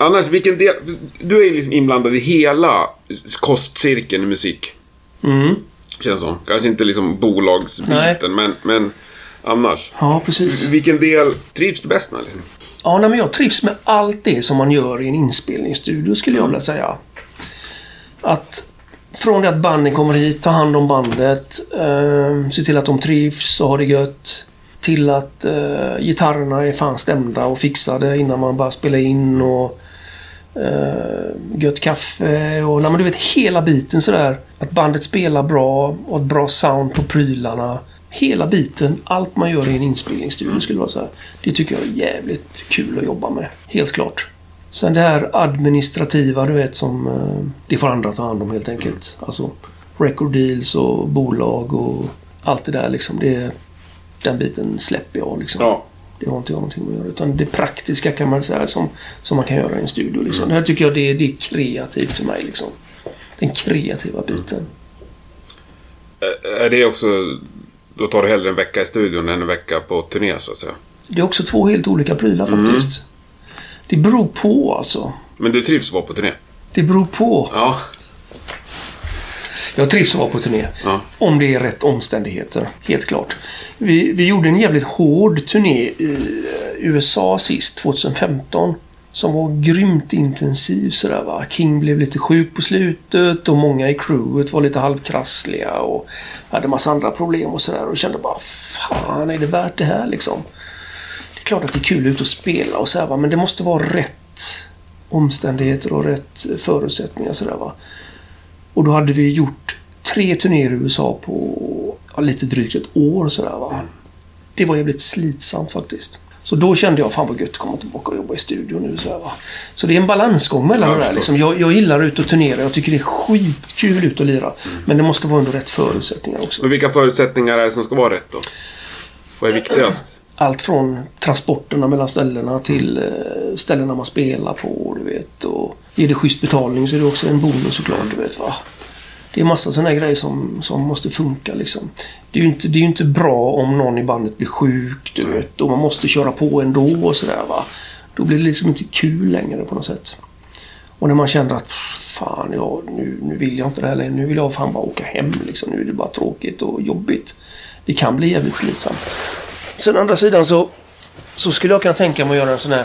Annars, vilken del... Du är ju liksom inblandad i hela kostcirkeln i musik. Mm. Känns som. Kanske inte liksom Nej. bolagsbiten, men, men annars. Ja, precis. Vilken del trivs du bäst med? Liksom? Ja, nej, men jag trivs med allt det som man gör i en inspelningsstudio skulle jag vilja säga. Att från det att banden kommer hit, ta hand om bandet, eh, se till att de trivs och har det gött. Till att eh, gitarrerna är fan stämda och fixade innan man bara spelar in och eh, gött kaffe och nej, men du vet hela biten sådär. Att bandet spelar bra och ett bra sound på prylarna. Hela biten, allt man gör i en inspelningsstudio skulle vara så här. Det tycker jag är jävligt kul att jobba med. Helt klart. Sen det här administrativa, du vet, som... Eh, det får andra ta hand om helt enkelt. Alltså record deals och bolag och allt det där liksom. Det, den biten släpper jag liksom. Ja. Det har inte jag någonting med att göra. Utan det praktiska kan man säga som, som man kan göra i en studio. Liksom. Det här tycker jag det, är- det är kreativt för mig. Liksom. Den kreativa biten. Är det också... Då tar du hellre en vecka i studion än en vecka på turné, så att säga. Det är också två helt olika prylar faktiskt. Det beror på alltså. Men du trivs att vara på turné? Det beror på. Ja. Jag trivs att vara på turné. Ja. Om det är rätt omständigheter. Helt klart. Vi, vi gjorde en jävligt hård turné i eh, USA sist, 2015. Som var grymt intensiv sådär va. King blev lite sjuk på slutet och många i crewet var lite halvkrassliga och hade massa andra problem och sådär. Och kände bara fan är det värt det här liksom? Det är klart att det är kul ut och spela och sådär va. Men det måste vara rätt omständigheter och rätt förutsättningar sådär va. Och då hade vi gjort tre turnéer i USA på ja, lite drygt ett år sådär va. Det var jävligt slitsamt faktiskt. Så då kände jag fan vad gött att komma tillbaka och jobba i studion nu så här, va. Så det är en balansgång mellan Jag det där liksom. jag, jag gillar ut och turnera. Jag tycker det är skitkul ut och lira. Men det måste vara under rätt förutsättningar också. Men vilka förutsättningar är det som ska vara rätt då? Vad är viktigast? Allt från transporterna mellan ställena till eh, ställena man spelar på, du vet. Och ger det schysst betalning så är det också en bonus såklart, du vet va. Det är massa sådana grejer som, som måste funka liksom. Det är ju inte, det är inte bra om någon i bandet blir sjuk, du vet. Och man måste köra på ändå och sådär va. Då blir det liksom inte kul längre på något sätt. Och när man känner att fan, ja, nu, nu vill jag inte det här längre. Nu vill jag fan bara åka hem liksom. Nu är det bara tråkigt och jobbigt. Det kan bli jävligt slitsamt. Sen å andra sidan så, så skulle jag kunna tänka mig att göra en sån här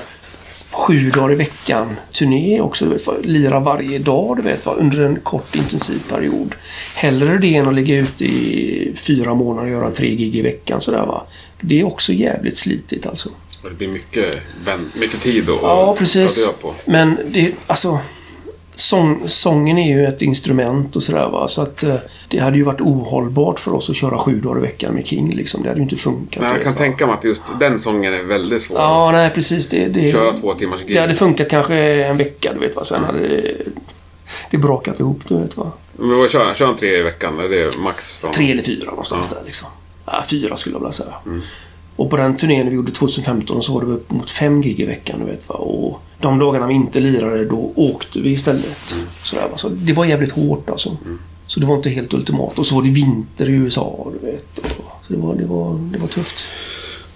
sju dagar i veckan turné också. Du vet, va? Lira varje dag du vet, va? under en kort intensiv period. Hellre det än att ligga ute i fyra månader och göra tre gig i veckan. Sådär, va? Det är också jävligt slitigt alltså. Det blir mycket, mycket tid att Ja, precis. på. Men det, alltså... Sång, sången är ju ett instrument och sådär va. Så att eh, det hade ju varit ohållbart för oss att köra sju dagar i veckan med King liksom. Det hade ju inte funkat. Men jag kan tänka mig att just den sången är väldigt svår. Ja, nej precis. Det, det, Köra två timmars gig. det hade funkat kanske en vecka, du vet va. Sen hade det, det brakat ihop, du vet va. Men vad kör, kör han tre i veckan? Är det max från... Tre eller fyra någonstans Ja. där liksom. Ja, fyra skulle jag vilja säga. Och på den turnén vi gjorde 2015 så var det upp mot fem gig i veckan, du vet va. Och de dagarna vi inte lirade, då åkte vi istället. Sådär, va? Så det var jävligt hårt alltså. Så det var inte helt ultimat. Och så var det vinter i USA, du vet. Och, så det var, det, var, det var tufft.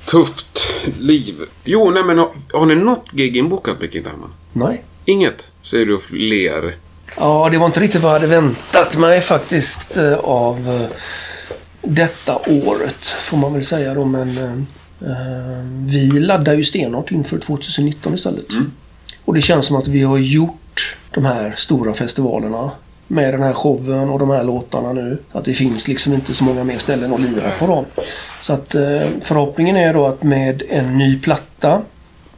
Tufft liv. Jo, nej men har, har ni något gig inbokat med Diamond? Nej. Inget? Säger du och ler. Ja, det var inte riktigt vad jag hade väntat mig faktiskt eh, av eh, detta året, får man väl säga då. Men eh, eh, vi laddar ju stenhårt inför 2019 istället. Och det känns som att vi har gjort de här stora festivalerna med den här showen och de här låtarna nu. Att det finns liksom inte så många mer ställen att lira på dem. Så att eh, förhoppningen är då att med en ny platta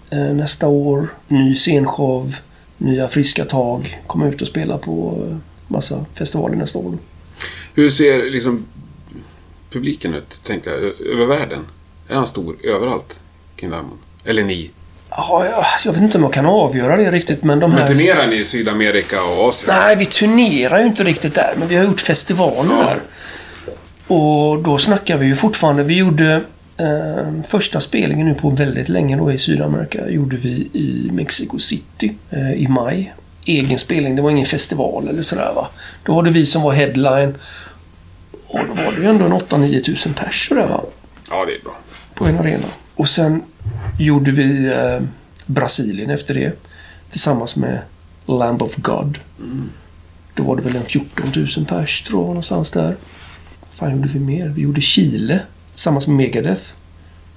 eh, nästa år, ny scenshow, nya friska tag, komma ut och spela på eh, massa festivaler nästa år. Hur ser liksom publiken ut, tänkte jag, över världen? Är han stor överallt, King Diamond? Eller ni? Ja, jag, vet inte om jag kan avgöra det riktigt men de Men här... turnerar ni i Sydamerika och Asien? Nej, vi turnerar ju inte riktigt där, men vi har gjort festivaler Ja. där. Och då snackar vi ju fortfarande. Vi gjorde eh, första spelningen nu på väldigt länge då i Sydamerika. gjorde vi i Mexico City eh, i maj. Egen spelning, det var ingen festival eller sådär va. Då var det vi som var headline. Och då var det ju ändå en 8-9 tusen pers sådär va Ja, det är bra. på en arena. Och sen gjorde vi eh, Brasilien efter det. Tillsammans med Lamb of God. Då var det väl en 14 000 pers tror jag någonstans där. Vad fan gjorde vi mer? Vi gjorde Chile tillsammans med Megadeth.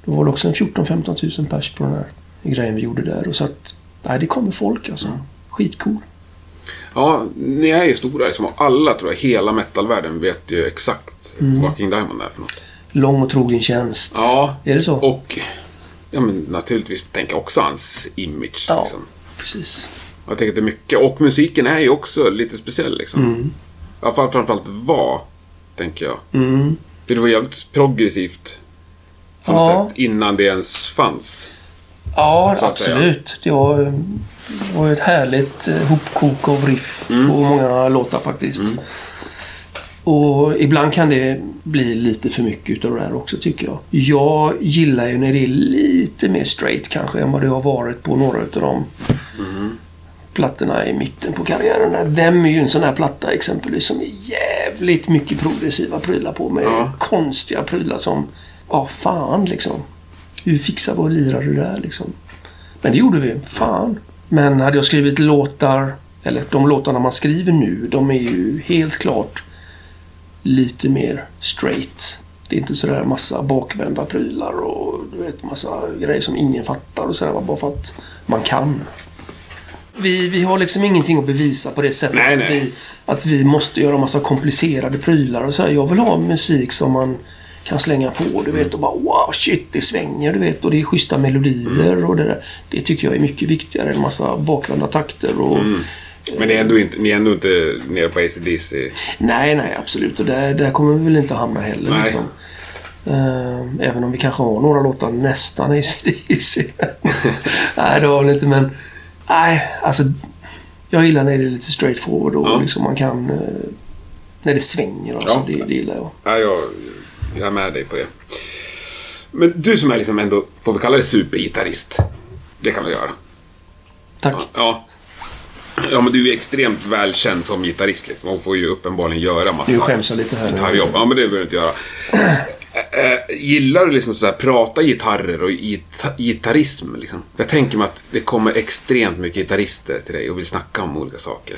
Då var det också en 14-15 000 pers på den här grejen vi gjorde där. Och så att, nej det kommer folk alltså. Skitcool. Ja, ni är ju stora liksom. Alla tror jag, hela metalvärlden vet ju exakt vad King Diamond är för något. Lång och trogen tjänst. Ja, Är det så? och ja, men naturligtvis tänker jag också hans image. Ja. Liksom. Precis. Jag tänker att det är mycket. Och musiken är ju också lite speciell liksom. Mm. I alla fall framförallt var, tänker jag. Mm. För det var jävligt progressivt. På något Ja. sätt, innan det ens fanns. Ja, säga. absolut. Det var, det var ett härligt eh, hopkok av riff Mm. på många låtar faktiskt. Och ibland kan det bli lite för mycket utav det här också tycker jag. Jag gillar ju när det är lite mer straight kanske än vad det har varit på några utav de Mm. plattorna i mitten på karriären. Them är ju en sån här platta exempelvis som är jävligt mycket progressiva prylar på med Ja. konstiga prylar som... Ja, fan liksom. Hur fixar vi och lirar det där liksom? Men det gjorde vi. Fan. Men hade jag skrivit låtar, eller de låtarna man skriver nu, de är ju helt klart lite mer straight. Det är inte sådär massa bakvända prylar och du vet massa grejer som ingen fattar och sådär bara för att man kan. Vi, vi har liksom ingenting att bevisa på det sättet Nej, att, nej. Vi, att vi måste göra massa komplicerade prylar och så här. Jag vill ha musik som man kan slänga på, du vet, och bara wow, shit, det svänger, du vet, och det är schyssta melodier och det där. Det tycker jag är mycket viktigare än massa bakvända takter och... Men det är ändå inte, ni är ändå inte nere på ACDC. Nej, nej, absolut. Och där, där kommer vi väl inte hamna heller. Nej. Liksom. Eh, även om vi kanske har några låtar nästan ACDC. nej, det har vi inte, men... Nej, alltså... Jag gillar när det är lite straight forward och Ja. liksom man kan... eh, när det svänger alltså. Ja. Det, det gillar jag. Ja, jag, jag är med dig på det. Men du som är liksom ändå, får vi kalla det supergitarrist? Det kan vi göra. Tack. Ja. Ja, men du är extremt välkänd som gitarrist. Liksom. Man får ju uppenbarligen göra massa Nu skäms lite här. gitarrjobb. Ja, men det behöver du inte göra. Äh, äh, gillar du liksom så här, prata gitarrer och gita- gitarrism? Liksom? Jag tänker mig att det kommer extremt mycket gitarrister till dig och vill snacka om olika saker.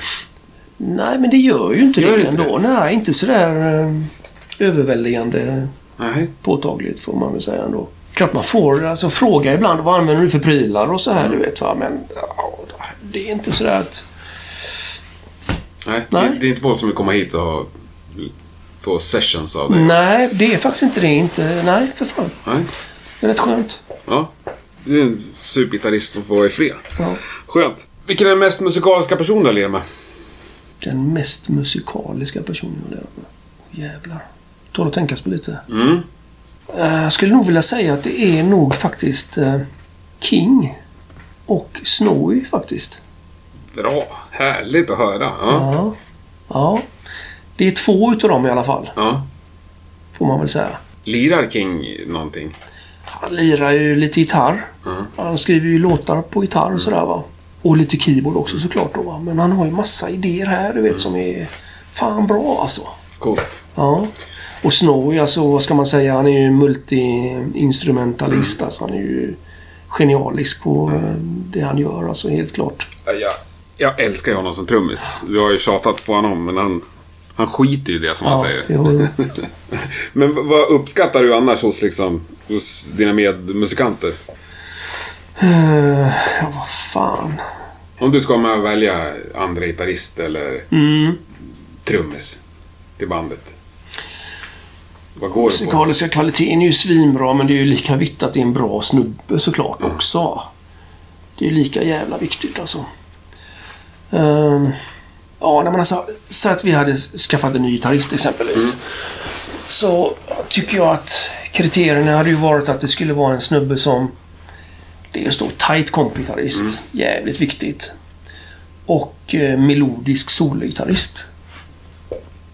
Nej, men det gör ju inte Gör det inte ändå. Nej, inte sådär eh, överväldigande Nej. påtagligt får man väl säga ändå. Klart man får alltså, fråga ibland vad använder du för prylar och så här, Mm. du vet va. Men ja, det är inte sådär att... Nej. Nej. Det, är inte folk som vill komma hit och få sessions av dig. Nej, det är faktiskt inte det. Inte, nej, för fan. Nej. Det är rätt skönt. Ja. Du är en supergitarrist som får vara i fred. Ja. Skönt. Vilken är den mest musikaliska personen du har lirat med? Den mest musikaliska personen jag har lärt mig. Åh, jävlar. Tål att tänkas på lite. Mm. Eh, Jag skulle nog vilja säga att det är nog faktiskt eh, King och Snowy faktiskt. Bra. Härligt att höra. Ja. Ja. ja. Det är två utav dem i alla fall, ja. får man väl säga. Lirar King någonting? Han lirar ju lite gitarr. Mm. Han skriver ju låtar på gitarr och sådär va. Och lite keyboard också såklart då va. Men han har ju massa idéer här du vet som är fan bra alltså. Coolt. Ja. Och Snowy, alltså vad ska man säga, han är ju multi-instrumentalist. Alltså, han är ju genialisk på eh, det han gör, alltså helt klart. Ja, Jag, älskar ju honom som trummis. Du har ju tjatat på honom, men han, han skiter i det som han Ja, säger. jo, Men v- vad uppskattar du annars hos, liksom, hos dina medmusikanter? Ja, vad fan. Om du ska med välja andra gitarrist eller Mm. trummis till bandet. Vad går? Musikaliska kvaliteten är ju svinbra men det är ju lika viktigt att det är en bra snubbe såklart också. Det är ju lika jävla viktigt alltså. Ehm, ja, när man alltså, säg att vi hade skaffat en ny gitarrist exempelvis. Så tycker jag att kriterierna hade ju varit att det skulle vara en snubbe som dels då tight kompgitarrist. Jävligt viktigt. Och eh, melodisk sologitarrist.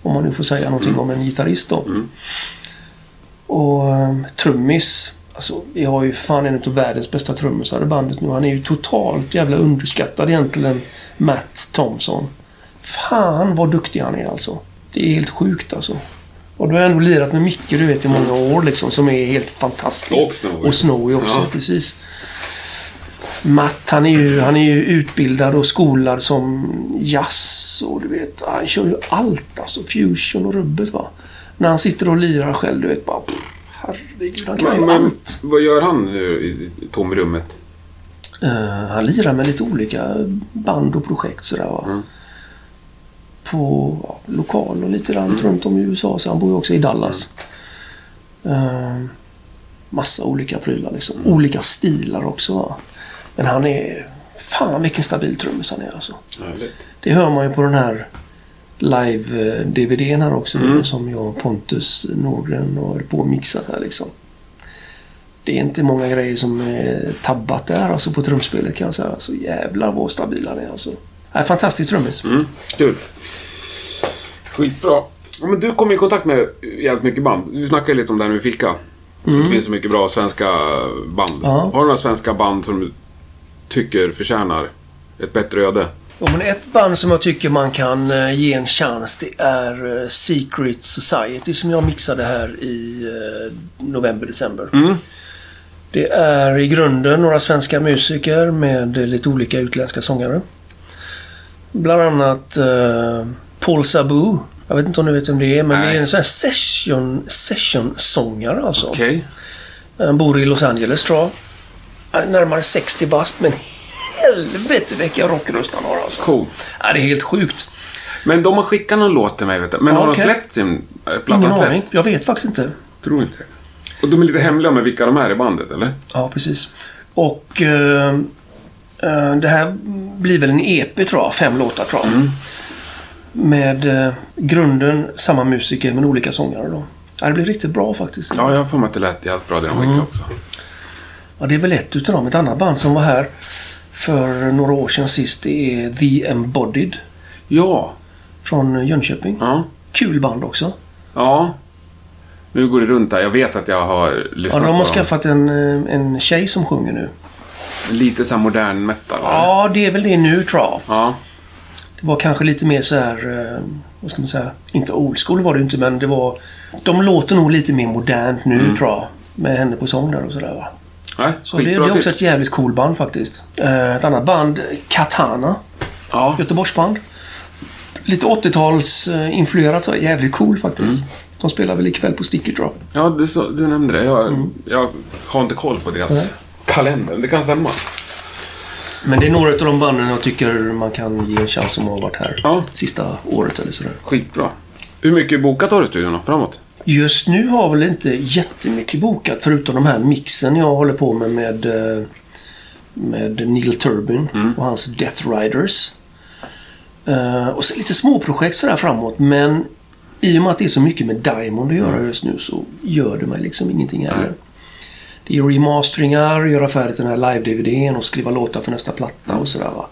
Om man nu får säga någonting om en gitarrist då. Och um, trummis. Alltså, vi har ju fan en av världens bästa trummisar i bandet nu. Han är ju totalt jävla underskattad egentligen. Matt Thompson. Fan vad duktig han är alltså. Det är helt sjukt alltså. Och du har ändå lirat med Micke du vet i många år liksom som är helt fantastisk. Och Snowy. Och Snowy också, Ja. precis. Matt han är, ju, han är ju utbildad och skolad som jazz och du vet, han kör ju allt alltså. Fusion och rubbet va. När han sitter och lirar själv, du vet bara... pff, Herregud, han kan Men, ju men allt. vad gör han nu i i tomrummet? Eh, han lirar med lite olika band och projekt sådär va. Mm. På ja, lokal och lite annat runt om i USA. Så han bor ju också i Dallas. Eh, massa olika prylar liksom. Mm. Olika stilar också va. Men han är... Fan vilken stabil trummis han är alltså. Härligt. Det hör man ju på den här live-DVDn här också. Mm. Som jag och Pontus Norgren har på och mixat här liksom. Det är inte många grejer som är tabbat där alltså på trumspelet kan jag säga. Så jävlar vad stabil han är alltså. Nej, fantastisk trummis. Mm, kul. Skitbra. Ja, men du kom i kontakt med jävligt mycket band. Vi snackade lite om det här vi fika. Så Det finns så mycket bra svenska band. Mm. Ja. Har du några svenska band som du tycker förtjänar ett bättre öde? Ja, men ett band som jag tycker man kan eh, ge en chans det är eh, Secret Society som jag mixade här i eh, november-december. Mm. Det är i grunden några svenska musiker med lite olika utländska sångare. Bland annat eh, Paul Sabu. Jag vet inte om ni vet vem det är, men Nej. det är en sån här session, session-sångare alltså. Okej. Han bor i Los Angeles tror jag. Närmare 60 bast, men helvete vilka rockröst han har alltså. Coolt. Ja, det är helt sjukt. Men de har skickat någon låt till mig, vet du. Men Ja, har okej. de släppt sin... Är plattan Ingen aning. Jag vet faktiskt inte. Tror inte. Och de är lite hemliga med vilka de är i bandet, eller? Ja, precis. Och eh, eh, det här blir väl en EP tror jag. Fem låtar tror jag. Med eh, grunden samma musiker men olika sångare då. Ja, det blir riktigt bra faktiskt. Ja, jag har för mig att det lät jävligt bra det de Mm. också. Ja, det är väl ett utav dem. Ett annat band som var här för några år sedan sist det är The Embodied. Ja. Från Jönköping. Ja. Kul band också. Ja. Nu går det runt här. Jag vet att jag har Ja, lyssnat de har på skaffat en, eh, en tjej som sjunger nu. Lite så här modern metal. eller? Ja, det är väl det nu tror jag. Ja. Det var kanske lite mer så här, eh, vad ska man säga, inte old school var det inte men det var... De låter nog lite mer modernt nu tror jag. Med henne på sång där och sådär va. Nej, Så det, det är också tips. ett jävligt cool band faktiskt. Eh, ett annat band, Katana. Ja. Göteborgsband. Lite 80-tals eh, influerat så jävligt cool faktiskt. Mm. De spelar väl ikväll på Sticker tror jag. Ja, du, så, du nämnde det. Jag, Mm. jag har inte koll på deras Nej. kalender. Det kan stämma. Men det är några av de banden jag tycker man kan ge en chans som har varit här Ja. sista året eller sådär. Skitbra. Hur mycket bokat har du i studion framåt? Just nu har väl inte jättemycket bokat förutom de här mixen jag håller på med med, eh, med Neil Turbin och hans Death Riders. Eh, och så lite småprojekt sådär framåt men i och med att det är så mycket med Diamond att göra just nu så gör det mig liksom ingenting heller. Det är remasteringar, göra färdigt den här live-DVDn och skriva låtar för nästa platta och sådär va.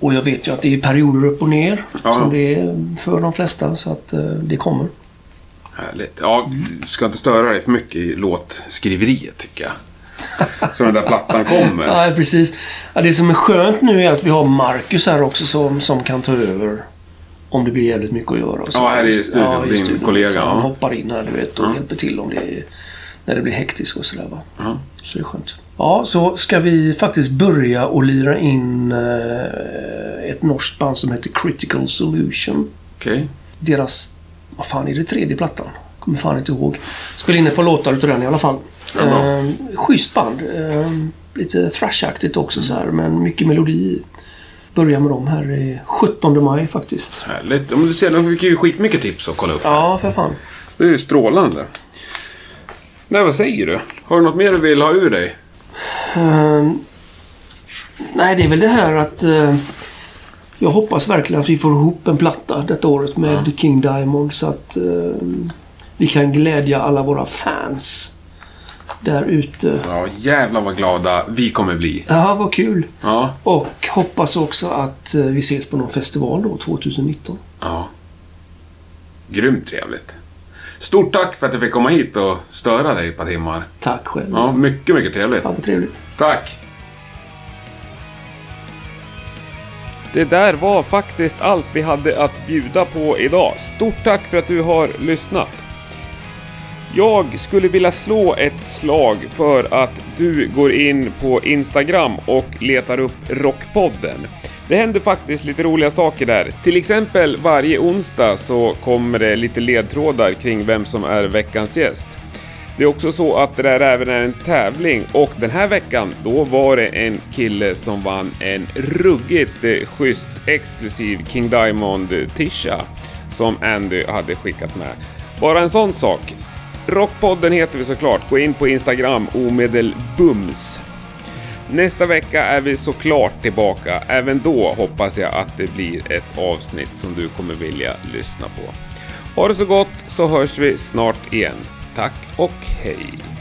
Och jag vet ju att det är perioder upp och ner Ja. som det är för de flesta så att eh, det kommer. Härligt. Ja, ska inte störa dig för mycket i låtskriveriet, tycker jag. Så den där plattan kommer. Nej, precis. Ja, det som är skönt nu är att vi har Marcus här också som, som kan ta över. Om det blir jävligt mycket att göra. Ja, här i studion, i din studion. kollega, Så ja. Han hoppar in här du vet och Ja. hjälper till om det är, när det blir hektiskt och sådär. Ja. Så det är skönt. Ja, så ska vi faktiskt börja och lira in eh, ett norskt band som heter Critical Solution. Okej. Deras, vad fan är det, tredje plattan? Kommer fan inte ihåg. Spelade in ett par låtar utav den i alla fall. Ja, bra. Eh, schysst band. Eh, lite thrashaktigt också så här, men mycket melodi. Börjar med dem här i 17 maj faktiskt. Härligt. Men du ser, de fick ju skitmycket tips att kolla upp. Ja, för fan. Det är ju strålande. Nej, vad säger du? Har du något mer du vill ha ur dig? Eh, nej, det är väl det här att eh, jag hoppas verkligen att vi får ihop en platta detta året med King Diamond så att eh, vi kan glädja alla våra fans där ute. Ja, jävlar vad glada vi kommer bli. Ja, vad kul. Ja. Och hoppas också att eh, vi ses på någon festival då 2019. Ja. Grymt trevligt. Stort tack för att jag fick komma hit och störa dig ett par timmar. Tack själv. Ja, mycket, mycket trevligt. Ja, vad trevligt. Tack! Det där var faktiskt allt vi hade att bjuda på idag. Stort tack för att du har lyssnat. Jag skulle vilja slå ett slag för att du går in på Instagram och letar upp Rockpodden. Det händer faktiskt lite roliga saker där. Till exempel varje onsdag så kommer det lite ledtrådar kring vem som är veckans gäst. Det är också så att det där även är en tävling och den här veckan då var det en kille som vann en ruggigt eh, schysst exklusiv King Diamond eh, tisha som Andy hade skickat med. Bara en sån sak. Rockpodden heter vi såklart. Gå in på Instagram omedelbums. Nästa vecka är vi såklart tillbaka. Även då hoppas jag att det blir ett avsnitt som du kommer vilja lyssna på. Ha det så gott så hörs vi snart igen. Tack och hej!